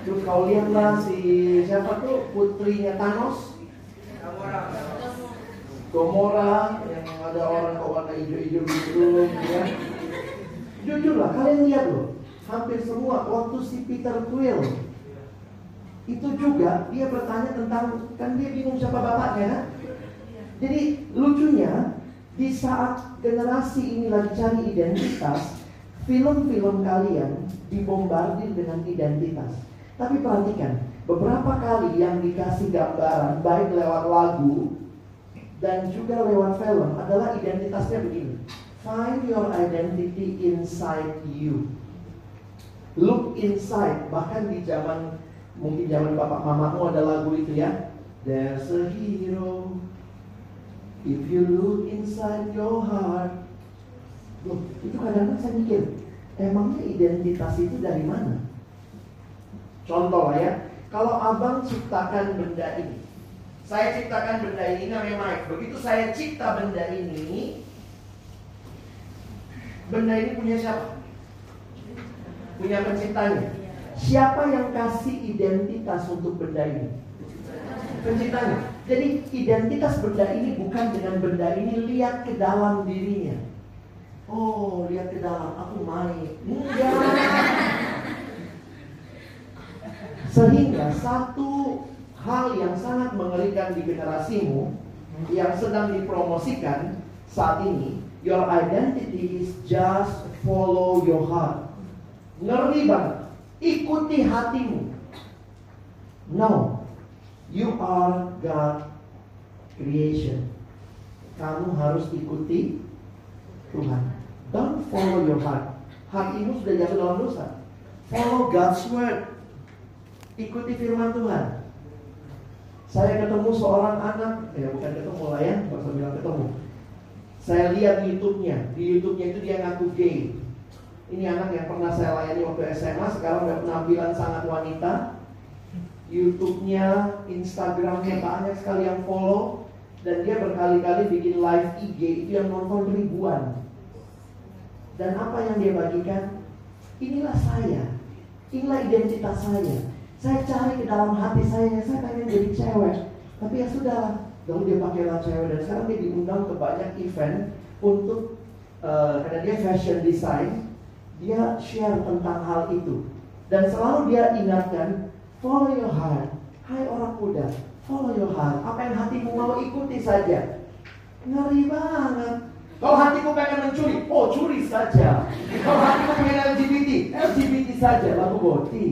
Terus kau lihatlah si siapa tuh putrinya Thanos, Gomora yang ada orang kok warna hijau-hijau gitu ya. Jujur lah, kalian lihat loh, hampir semua waktu si Peter Quill itu juga dia bertanya tentang kan dia bingung siapa bapaknya kan? Jadi lucunya di saat generasi ini lagi cari identitas, film-film kalian dibombardir dengan identitas. Tapi perhatikan, beberapa kali yang dikasih gambaran baik lewat lagu dan juga lewat film adalah identitasnya begini. Find your identity inside you. Look inside. Bahkan di zaman mungkin zaman bapak mamamu ada lagu itu ya. There's a hero. If you look inside your heart. Loh, itu kadang-kadang saya mikir, emangnya identitas itu dari mana? Contoh lah ya, kalau abang ciptakan benda ini, saya ciptakan benda ini namanya Mike. Begitu saya cipta benda ini, benda ini punya siapa? Punya penciptanya. Siapa yang kasih identitas untuk benda ini? Penciptanya. Jadi identitas benda ini bukan dengan benda ini lihat ke dalam dirinya. Oh, lihat ke dalam, aku main. Enggak. Sehingga satu hal yang sangat mengerikan di generasimu yang sedang dipromosikan saat ini, your identity is just follow your heart. Ngeri banget. Ikuti hatimu. No. You are God creation. Kamu harus ikuti Tuhan. Don't follow your heart. Hatimu sudah jatuh dalam dosa. Follow God's word. Ikuti firman Tuhan. Saya ketemu seorang anak, ya bukan ketemu lah ya, nggak bilang ketemu. Saya lihat YouTube-nya, di YouTube-nya itu dia ngaku gay. Ini anak yang pernah saya layani waktu SMA, sekarang udah penampilan sangat wanita. YouTube-nya, Instagram-nya banyak sekali yang follow dan dia berkali-kali bikin live IG itu yang nonton ribuan. Dan apa yang dia bagikan? Inilah saya. Inilah identitas saya. Saya cari ke dalam hati saya, saya pengen jadi cewek. Tapi ya sudah, lalu dia pakailah cewek dan sekarang dia diundang ke banyak event untuk uh, karena dia fashion design, dia share tentang hal itu. Dan selalu dia ingatkan, follow your heart. Hai orang muda, follow your heart. Apa yang hatimu mau ikuti saja. Ngeri banget. Kalau hatimu pengen mencuri, oh curi saja. Kalau hatimu pengen LGBT, LGBT saja. Lalu boti.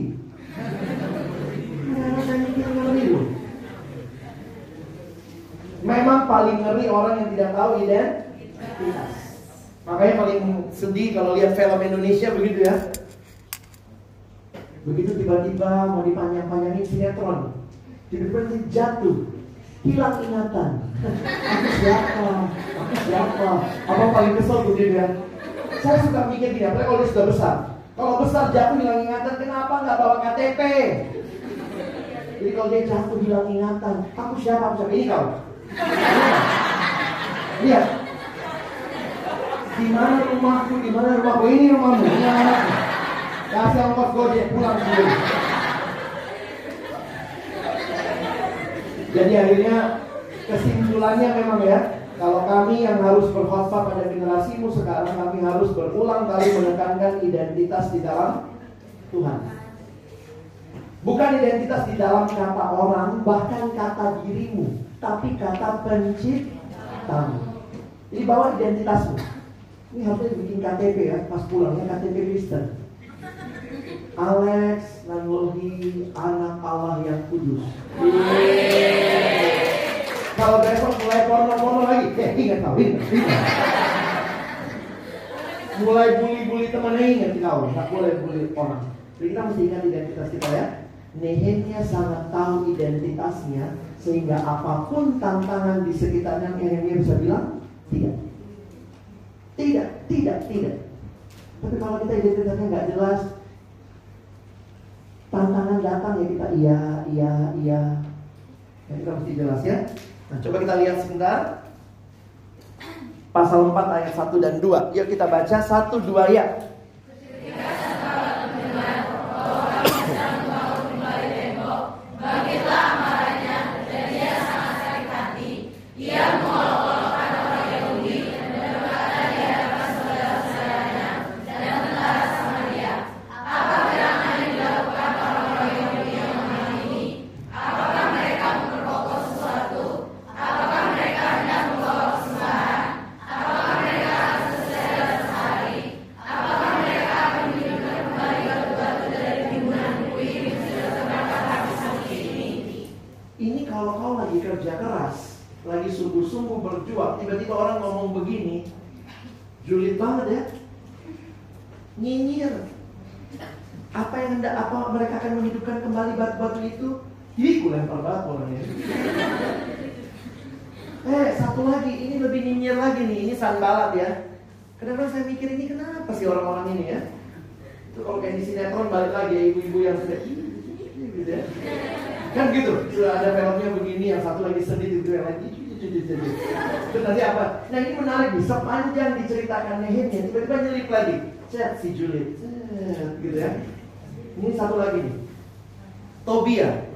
Memang paling ngeri orang yang tidak tahu identitas. Makanya paling sedih kalau lihat film Indonesia begitu ya. Begitu tiba-tiba mau dipanjang-panjangin sinetron, tiba-tiba jatuh, hilang ingatan. Aku siapa? Aku siapa? Apa paling kesel begitu ya? Saya suka mikir gini, apalagi kalau dia sudah besar. Kalau besar jatuh hilang ingatan, kenapa nggak bawa KTP? Jadi kalau dia jatuh hilang ingatan, aku siapa? Aku siapa? Ini kau. Lihat. Di mana rumahku? Di mana rumahku? Ini rumahmu. Ini anakku. Kasih ongkos gojek pulang sendiri. Jadi akhirnya kesimpulannya memang ya, kalau kami yang harus berkhotbah pada generasimu sekarang, kami harus berulang kali menekankan identitas di dalam Tuhan. Bukan identitas di dalam kata orang, bahkan kata dirimu, tapi kata penciptamu. Jadi bawa identitasmu. Ini harusnya bikin KTP ya, pas pulangnya KTP Kristen. Alex Nanlohi anak Allah yang kudus. Kalau besok mulai porno-porno lagi, eh ingat ingat. Mulai bully-bully temannya ingat kau, nggak boleh bully orang. Jadi kita mesti ingat identitas kita ya. Nehemia sangat tahu identitasnya sehingga apa pun tantangan di sekitarnya Nehemia bisa bilang tidak. Tidak, tidak, tidak. Tapi kalau kita identitasnya nggak jelas, tantangan datang ya kita iya, iya, iya. Ya, kita mesti jelas ya. Nah, coba kita lihat sebentar. Pasal 4 ayat 1 dan 2. Yuk kita baca 1 2 ya. Ini kalau kau lagi kerja keras, lagi sungguh-sungguh berjuang, tiba-tiba orang ngomong begini, julid banget ya. Nyinyir. Apa yang hendak apa mereka akan menghidupkan kembali batu-batu itu? Ih, ku lempar batu orangnya. Eh, satu lagi, ini lebih nyinyir lagi nih, ini sanbalat ya. Kenapa saya mikir ini kenapa sih orang-orang ini ya? Itu kalau kayak di sinetron balik lagi ya, ibu-ibu yang sudah gitu ya. Kan gitu, sudah ada filmnya begini, yang satu lagi sedih, itu yang lagi Terus nanti apa? Nah ini menarik sepanjang diceritakan Nehemia, tiba-tiba nyelip lagi. Cet si Juliet, cet, gitu ya. Ini satu lagi nih. Tobia.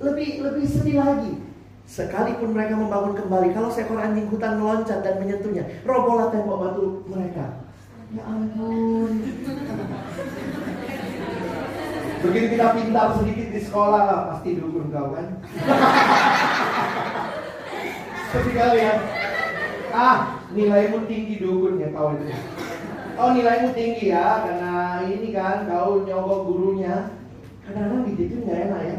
Lebih lebih sedih lagi. Sekalipun mereka membangun kembali, kalau seekor anjing hutan meloncat dan menyentuhnya, robohlah tembok batu mereka. Ya ampun. Begitu kita pintar sedikit di sekolah lah, pasti dukun kau kan. Sedih kali ya. Ah, nilaimu tinggi dukun ya kau itu. Oh nilaimu tinggi ya karena ini kan kau nyogok gurunya. Kadang-kadang gitu nggak enak ya.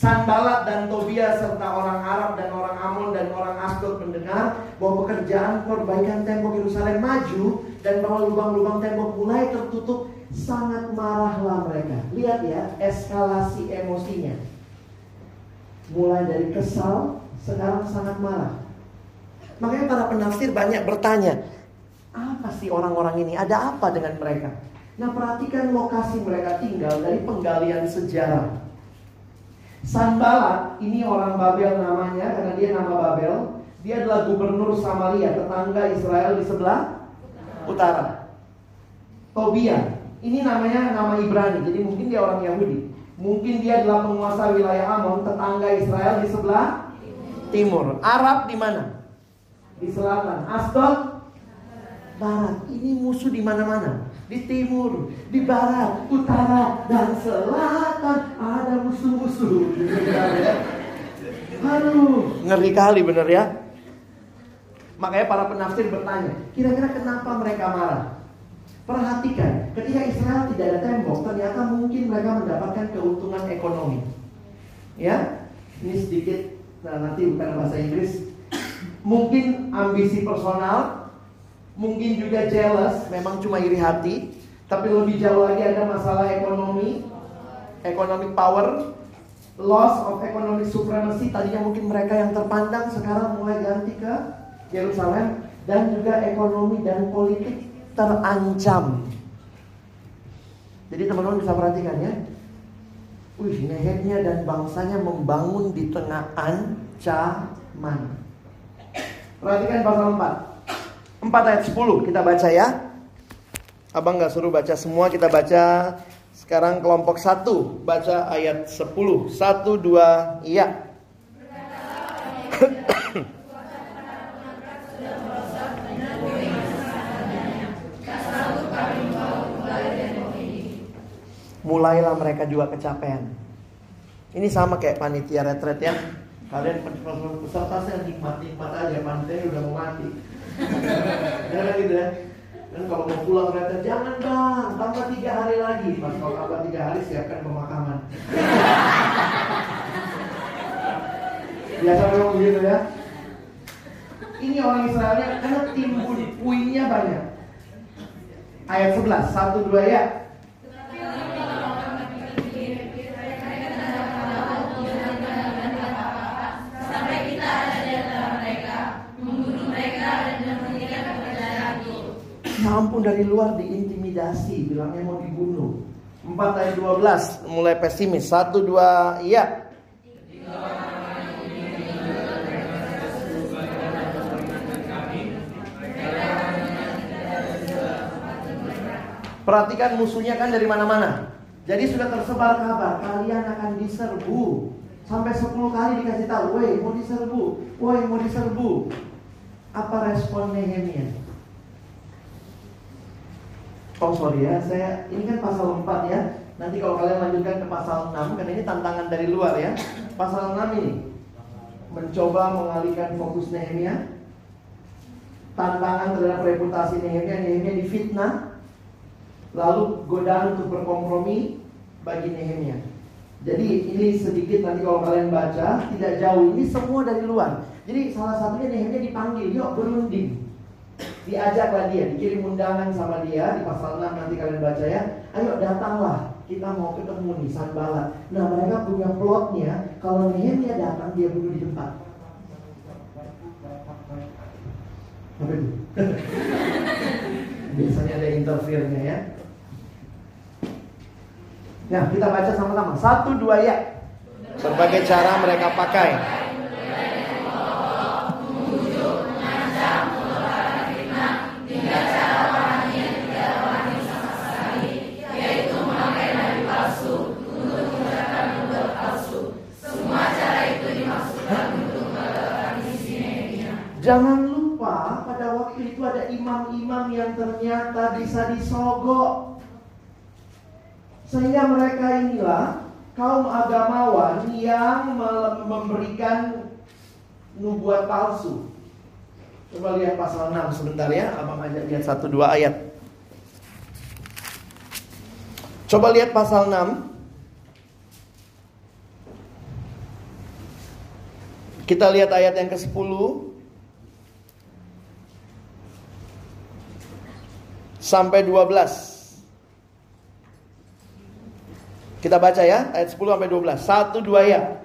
Sanbalat dan Tobia serta orang Arab dan orang Amon dan orang Asdod mendengar bahwa pekerjaan perbaikan tembok Yerusalem maju dan bahwa lubang-lubang tembok mulai tertutup, sangat marahlah mereka. Lihat ya, eskalasi emosinya. Mulai dari kesal, sekarang sangat marah. Makanya para penafsir banyak bertanya, apa sih orang-orang ini? Ada apa dengan mereka? Nah perhatikan lokasi mereka tinggal dari penggalian sejarah. Sanbalat ini orang Babel namanya karena dia nama Babel. Dia adalah gubernur Samaria, tetangga Israel di sebelah utara. Tobia, ini namanya nama Ibrani, jadi mungkin dia orang Yahudi. Mungkin dia adalah penguasa wilayah Amon, tetangga Israel di sebelah timur. Arab di mana? Di selatan. Asdod barat. Ini musuh di mana-mana di timur, di barat, utara, dan selatan ada musuh-musuh. Aduh, ngeri kali bener ya. Makanya para penafsir bertanya, kira-kira kenapa mereka marah? Perhatikan, ketika Israel tidak ada tembok, ternyata mungkin mereka mendapatkan keuntungan ekonomi. Ya, ini sedikit, nah nanti bukan bahasa Inggris. Mungkin ambisi personal, mungkin juga jealous, memang cuma iri hati, tapi lebih jauh lagi ada masalah ekonomi, economic power, loss of economic supremacy. Tadinya mungkin mereka yang terpandang sekarang mulai ganti ke Yerusalem dan juga ekonomi dan politik terancam. Jadi teman-teman bisa perhatikan ya. Wih, Nehemia dan bangsanya membangun di tengah ancaman. Perhatikan pasal 4. 4 ayat 10 kita baca ya. Abang nggak suruh baca semua, kita baca sekarang kelompok 1 baca ayat 10. 1 2 iya. Mulailah mereka juga kecapean. Ini sama kayak panitia retret ya. Kalian peserta saya nikmat-nikmat aja, panitia udah mau mati. ya kan gitu ya. Dan kalau mau pulang ternyata jangan bang tambah tiga hari lagi. Pas kalau tambah tiga hari siapkan pemakaman. Biasa memang begitu ya. Ini orang Israelnya karena timbul puingnya banyak. Ayat 11 satu dua ya Ampun dari luar diintimidasi Bilangnya mau dibunuh. 4 ayat 12 mulai pesimis. 1, 2, iya. Perhatikan musuhnya kan dari mana-mana. Jadi sudah tersebar kabar Kalian akan diserbu. Sampai 10 kali dikasih tahu Woi mau diserbu. Woi mau diserbu. Apa respon Nehemia Oh sorry ya, saya ini kan pasal 4 ya. Nanti kalau kalian lanjutkan ke pasal 6 karena ini tantangan dari luar ya. Pasal 6 ini mencoba mengalihkan fokus Nehemia. Tantangan terhadap reputasi Nehemia, Nehemia difitnah. Lalu godaan untuk berkompromi bagi Nehemia. Jadi ini sedikit nanti kalau kalian baca tidak jauh ini semua dari luar. Jadi salah satunya Nehemia dipanggil, yuk berunding diajaklah dia, dikirim undangan sama dia di pasal 6 nanti kalian baca ya. Ayo datanglah, kita mau ketemu nih Sanbalat. Nah mereka punya plotnya, kalau Nehemia datang dia bunuh di tempat. Biasanya ada interviernya ya. Nah kita baca sama-sama. Satu dua ya. Berbagai cara mereka pakai. Jangan lupa pada waktu itu ada imam-imam yang ternyata bisa disogok. Sehingga mereka inilah kaum agamawan yang memberikan nubuat palsu. Coba lihat pasal 6 sebentar ya, Abang ajak lihat satu dua ayat. Coba lihat pasal 6. Kita lihat ayat yang ke-10. Sampai 12. Kita baca ya, ayat 10 sampai 12. Satu dua ya.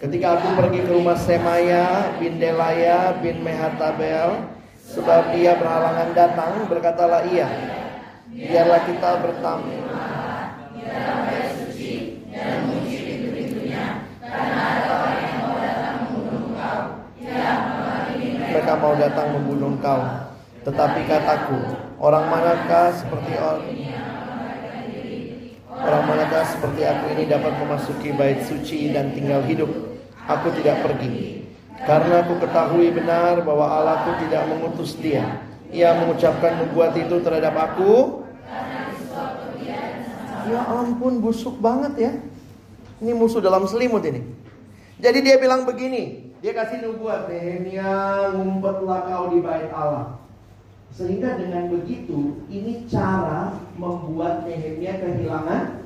Ketika aku pergi ke rumah Semaya bin Delaya bin Mehatabel, sebab dia berhalangan datang, berkatalah ia, biarlah kita bertamu. Mereka mau datang membunuh engkau. Tetapi kataku, orang manakah seperti orang Orang manakah seperti aku ini dapat memasuki bait suci dan tinggal hidup? Aku tidak pergi. Karena aku ketahui benar bahwa Allahku tidak mengutus dia. Ia mengucapkan nubuat itu terhadap aku. Ya ampun busuk banget ya. Ini musuh dalam selimut ini. Jadi dia bilang begini. Dia kasih nubuat. Nehemia ngumpetlah kau di bait Allah. Sehingga dengan begitu ini cara membuat Nehemia kehilangan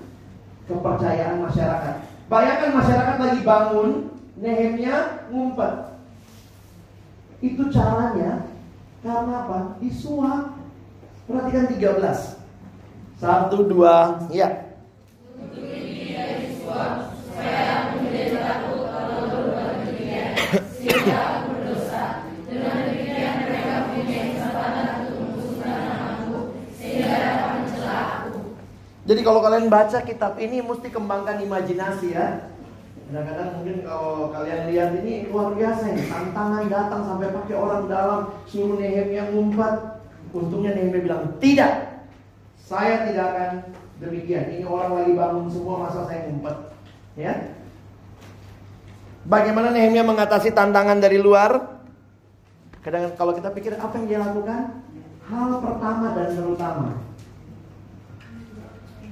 kepercayaan masyarakat. Bayangkan masyarakat lagi bangun, Nehemia ngumpet. Itu caranya karena apa? Disuap. Perhatikan 13. Satu, dua, ya. Jadi kalau kalian baca kitab ini mesti kembangkan imajinasi ya. Kadang-kadang mungkin kalau kalian lihat ini luar biasa nih Tantangan datang sampai pakai orang dalam Suruh Nehemia ngumpat. Untungnya Nehemia bilang tidak Saya tidak akan demikian. Ini orang lagi bangun semua masa saya ngumpat? Ya. Bagaimana Nehemia mengatasi tantangan dari luar? Kadang kalau kita pikir apa yang dia lakukan? Hal pertama dan terutama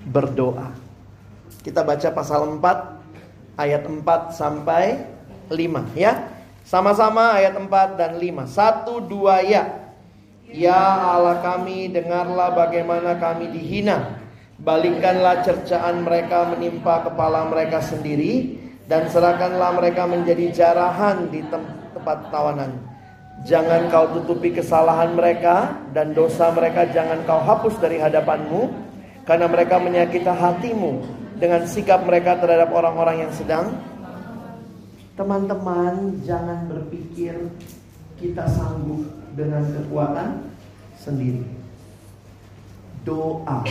berdoa. Kita baca pasal 4 ayat 4 sampai 5 ya. Sama-sama ayat 4 dan 5. Satu dua ya. Ya Allah kami, dengarlah bagaimana kami dihina. Balikkanlah cercaan mereka menimpa kepala mereka sendiri dan serahkanlah mereka menjadi jarahan di tempat tawanan. Jangan kau tutupi kesalahan mereka dan dosa mereka jangan kau hapus dari hadapanmu karena mereka menyakiti hatimu dengan sikap mereka terhadap orang-orang yang sedang. Teman-teman jangan berpikir kita sanggup dengan kekuatan sendiri. Doa.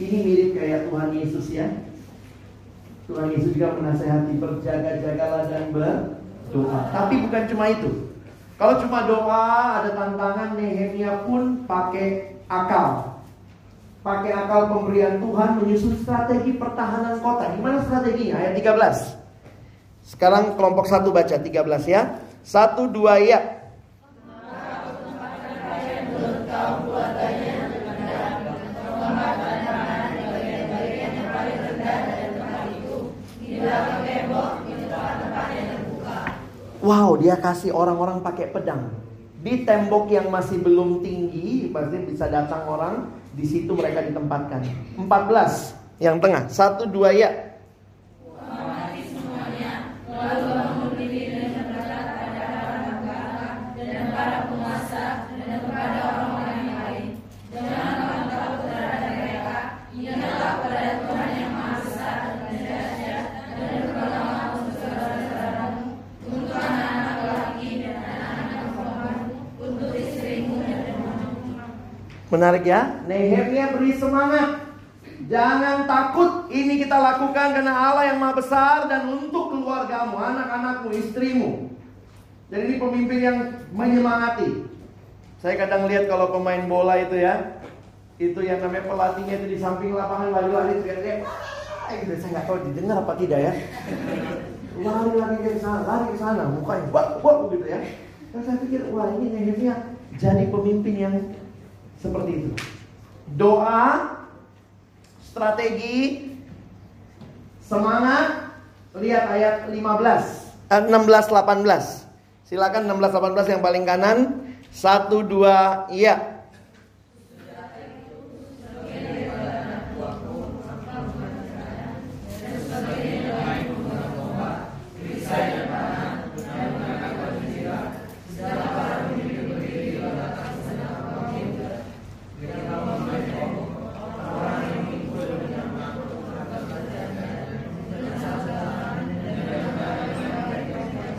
Ini mirip kayak Tuhan Yesus ya. Tuhan Yesus juga menasehati berjaga-jagalah dan berdoa. Tapi bukan cuma itu. Kalau cuma doa ada tantangan Nehemia pun pakai akal pakai akal pemberian Tuhan menyusun strategi pertahanan kota. Gimana strateginya? Ayat 13. Sekarang kelompok satu baca 13 ya. Satu dua ya. Wow, dia kasih orang-orang pakai pedang. Di tembok yang masih belum tinggi, pasti bisa datang orang di situ mereka ditempatkan. 14 yang tengah. Satu dua ya. Menarik ya. Nehemia beri semangat. Jangan takut, ini kita lakukan karena Allah yang maha besar dan untuk keluargamu, anak-anakmu, istrimu. Jadi ini pemimpin yang menyemangati. Saya kadang lihat kalau pemain bola itu ya, itu yang namanya pelatihnya itu di samping lapangan lari-lari teriak-teriak, gitu. Saya nggak tahu didengar apa tidak ya. Lari lari ke sana, lari ke sana, mukanya wah wah gitu ya. Dan saya pikir, wah ini Nehemia jadi pemimpin yang seperti itu. Doa, strategi, semangat. Lihat ayat 15, eh, 16, 18. Silakan 16, 18 yang paling kanan. Satu, dua, iya.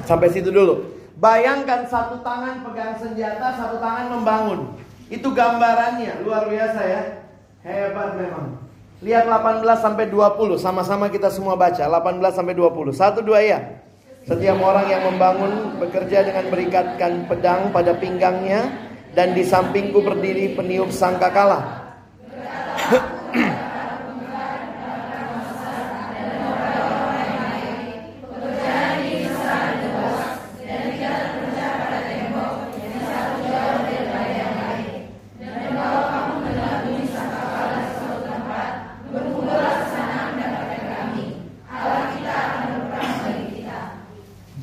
Sampai situ dulu. Bayangkan satu tangan pegang senjata, satu tangan membangun. Itu gambarannya, luar biasa ya. Hebat memang. Lihat 18 sampai 20, sama-sama kita semua baca. 18 sampai 20. Satu dua ya. Setiap orang yang membangun bekerja dengan berikatkan pedang pada pinggangnya dan di sampingku berdiri peniup sangkakala.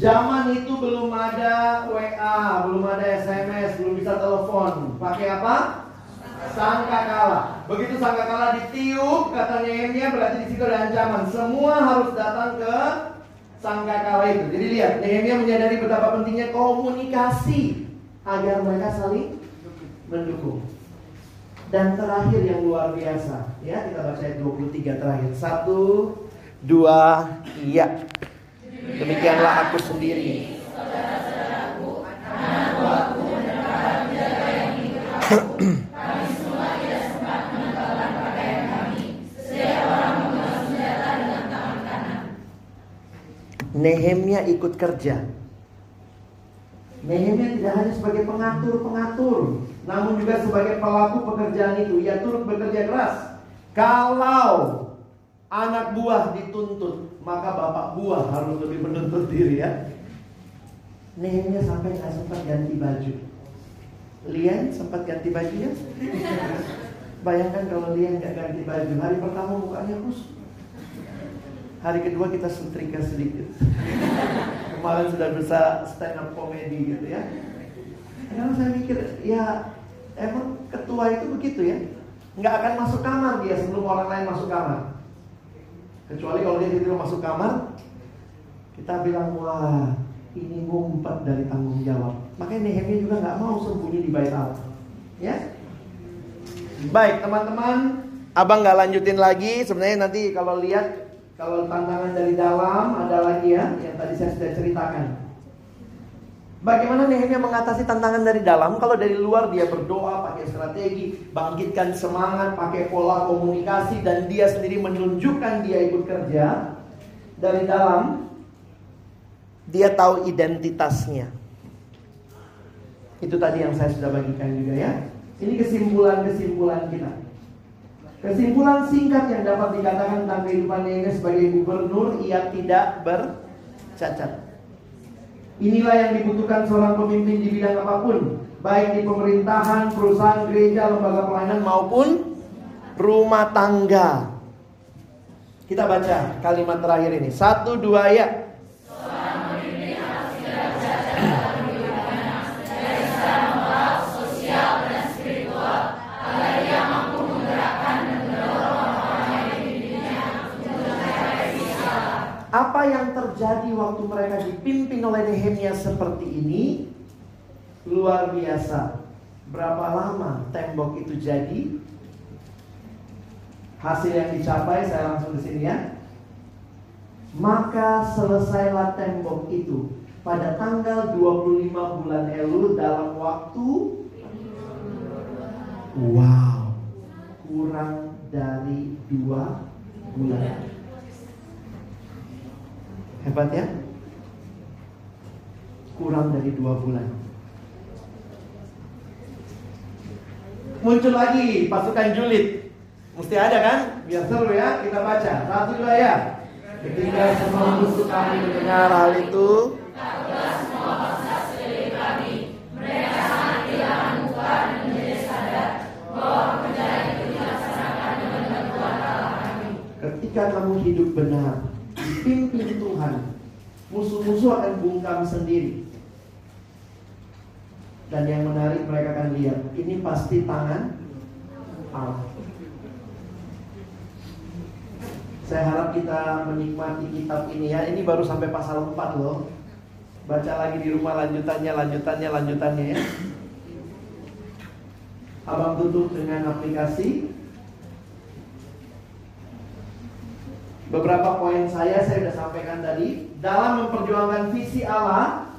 Zaman itu belum ada WA, belum ada SMS, belum bisa telepon. Pakai apa? Sangkakala. Begitu sangkakala ditiup, kata Nehemia berarti di situ ada ancaman. Semua harus datang ke sangkakala itu. Jadi lihat, Nehemia menyadari betapa pentingnya komunikasi agar mereka saling mendukung. Dan terakhir yang luar biasa, ya kita baca ayat 23 terakhir. Satu, dua, iya. Demikianlah aku sendiri. Nehemia ikut kerja. Nehemia tidak hanya sebagai pengatur-pengatur, namun juga sebagai pelaku pekerjaan itu. Ia turut bekerja keras. Kalau anak buah dituntut, maka bapak buah harus lebih menuntut diri ya. Nehemia sampai nggak sempat ganti baju. Lian sempat ganti baju ya? Bayangkan kalau Lian nggak ganti baju, hari pertama mukanya kusut. Hari kedua kita setrika sedikit. Kemarin sudah bisa stand up comedy gitu ya. Karena saya mikir, ya emang ketua itu begitu ya. Nggak akan masuk kamar dia sebelum orang lain masuk kamar. Kecuali kalau dia tidur masuk kamar, kita bilang wah ini ngumpet dari tanggung jawab. Makanya Nehemia juga nggak mau sembunyi di bait Allah. Ya. Baik teman-teman, abang nggak lanjutin lagi. Sebenarnya nanti kalau lihat kalau tantangan dari dalam ada lagi ya yang tadi saya sudah ceritakan. Bagaimana Nehemia mengatasi tantangan dari dalam? Kalau dari luar dia berdoa, pakai strategi, bangkitkan semangat, pakai pola komunikasi dan dia sendiri menunjukkan dia ikut kerja. Dari dalam dia tahu identitasnya. Itu tadi yang saya sudah bagikan juga ya. Ini kesimpulan-kesimpulan kita. Kesimpulan singkat yang dapat dikatakan tentang kehidupan Nehemia sebagai gubernur, ia tidak bercacat. Inilah yang dibutuhkan seorang pemimpin di bidang apa pun, baik di pemerintahan, perusahaan, gereja, lembaga pelayanan maupun rumah tangga. Kita baca kalimat terakhir ini. Satu dua ya. Terjadi waktu mereka dipimpin oleh Nehemia seperti ini luar biasa. Berapa lama tembok itu jadi? Hasil yang dicapai saya langsung di sini ya. Maka selesailah tembok itu pada tanggal 25 bulan Elul dalam waktu Wow, kurang dari dua bulan. Hebat ya? Kurang dari dua bulan. Muncul lagi pasukan julid. Mesti ada kan? Biar seru ya, kita baca. Satu dua ya. Ketika semua musuh kami mendengar hal itu, Ketika kamu hidup benar, dipimpin Tuhan, musuh-musuh akan bungkam sendiri. Dan yang menarik mereka akan lihat, ini pasti tangan Allah. Saya harap kita menikmati kitab ini ya. Ini baru sampai pasal 4 loh. Baca lagi di rumah lanjutannya, lanjutannya, lanjutannya ya. Abang tutup dengan aplikasi Beberapa poin saya saya sudah sampaikan tadi. Dalam memperjuangkan visi Allah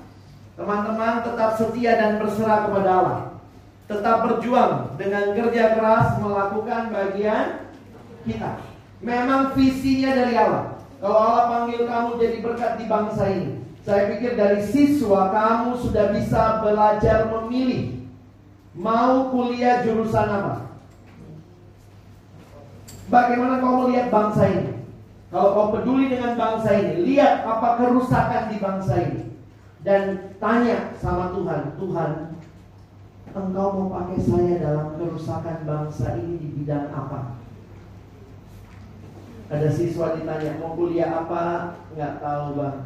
Teman-teman tetap setia dan berserah kepada Allah. Tetap berjuang dengan kerja keras melakukan bagian kita. Memang visinya dari Allah. Kalau Allah panggil kamu jadi berkat di bangsa ini Saya pikir dari siswa kamu sudah bisa belajar memilih Mau kuliah jurusan apa. Bagaimana kau melihat bangsa ini kalau kau peduli dengan bangsa ini, lihat apa kerusakan di bangsa ini. Dan tanya sama Tuhan, Tuhan, engkau mau pakai saya dalam kerusakan bangsa ini di bidang apa? Ada siswa ditanya, mau kuliah apa? Nggak tahu bang.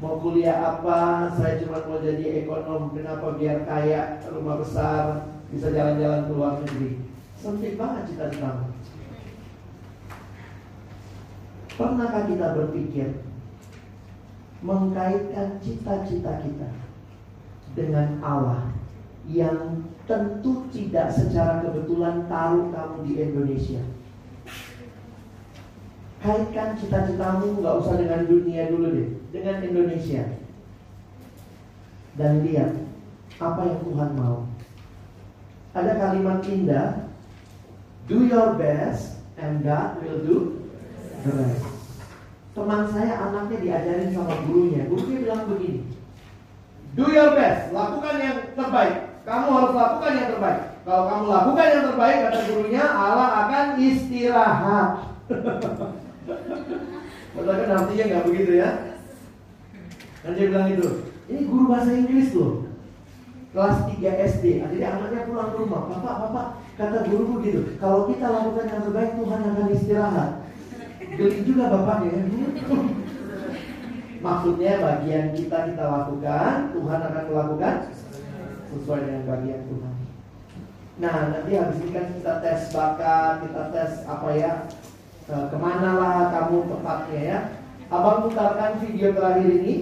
Mau kuliah apa? Saya cuma mau jadi ekonom. Kenapa? Biar kaya, rumah besar, bisa jalan-jalan ke luar negeri. Sempit banget cita-citamu. Pernahkah kita berpikir mengkaitkan cita-cita kita dengan Allah yang tentu tidak secara kebetulan taruh kamu di Indonesia? Kaitkan cita-citamu nggak usah dengan dunia dulu deh, dengan Indonesia. Dan lihat apa yang Tuhan mau. Ada kalimat indah, do your best and God will do Keren. Teman saya anaknya diajarin sama gurunya. Gurunya bilang begini. Do your best, lakukan yang terbaik. Kamu harus lakukan yang terbaik. Kalau kamu lakukan yang terbaik, kata gurunya, Allah akan istirahat. Padahal kan artinya nggak begitu ya. Dan dia bilang itu, ini guru bahasa Inggris loh. Kelas 3 SD. Jadi anaknya pulang ke rumah. Bapak, bapak, kata guru begitu. Kalau kita lakukan yang terbaik, Tuhan akan istirahat. Geli juga bapaknya ya. Maksudnya bagian kita kita lakukan, Tuhan akan melakukan sesuai dengan bagian Tuhan. Nah nanti habis ini kan kita tes bakat, kita tes apa ya, e, ke mana lah kamu tepatnya ya. Abang putarkan video terakhir ini.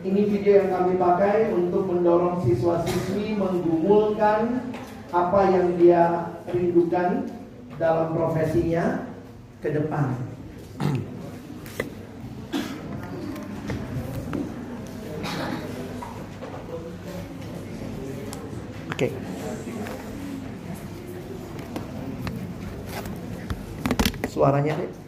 Ini video yang kami pakai untuk mendorong siswa-siswi menggumulkan apa yang dia rindukan dalam profesinya ke depan. Oke. Suaranya deh.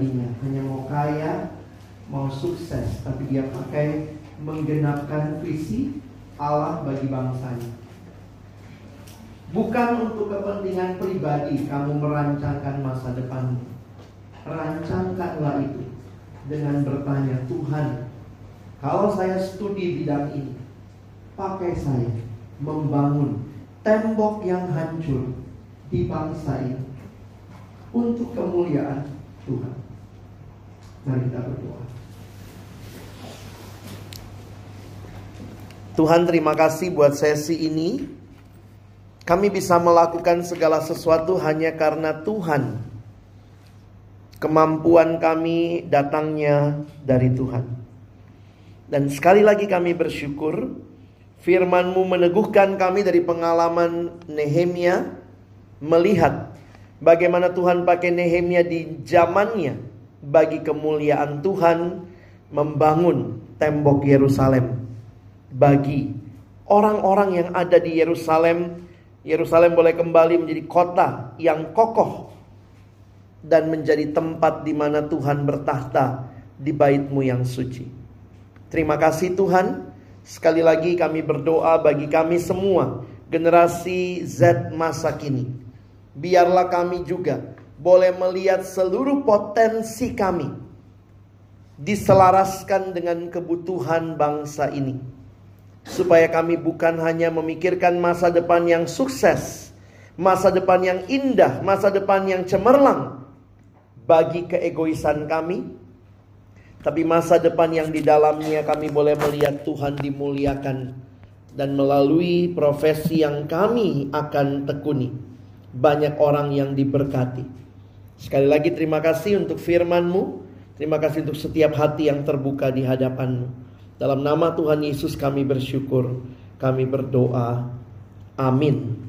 Pribadinya, hanya mau kaya, mau sukses, tapi dia pakai menggenapkan visi Allah bagi bangsanya. Bukan untuk kepentingan pribadi kamu merancangkan masa depanmu. Rancangkanlah itu dengan bertanya, Tuhan, kalau saya studi bidang ini, pakai saya membangun tembok yang hancur di bangsa ini untuk kemuliaan Tuhan. Mari kita berdoa. Tuhan terima kasih buat sesi ini. Kami bisa melakukan segala sesuatu hanya karena Tuhan. Kemampuan kami datangnya dari Tuhan. Dan sekali lagi kami bersyukur firman-Mu meneguhkan kami dari pengalaman Nehemia melihat bagaimana Tuhan pakai Nehemia di zamannya bagi kemuliaan Tuhan membangun tembok Yerusalem bagi orang-orang yang ada di Yerusalem. Yerusalem boleh kembali menjadi kota yang kokoh dan menjadi tempat di mana Tuhan bertahta di baitmu yang suci. Terima kasih Tuhan. Sekali lagi kami berdoa bagi kami semua generasi Z masa kini. Biarlah kami juga boleh melihat seluruh potensi kami diselaraskan dengan kebutuhan bangsa ini supaya kami bukan hanya memikirkan masa depan yang sukses, masa depan yang indah, masa depan yang cemerlang bagi keegoisan kami, tapi masa depan yang di dalamnya kami boleh melihat Tuhan dimuliakan dan melalui profesi yang kami akan tekuni, banyak orang yang diberkati. Sekali lagi terima kasih untuk firman-Mu, terima kasih untuk setiap hati yang terbuka di hadapan-Mu. Dalam nama Tuhan Yesus kami bersyukur, kami berdoa. Amin.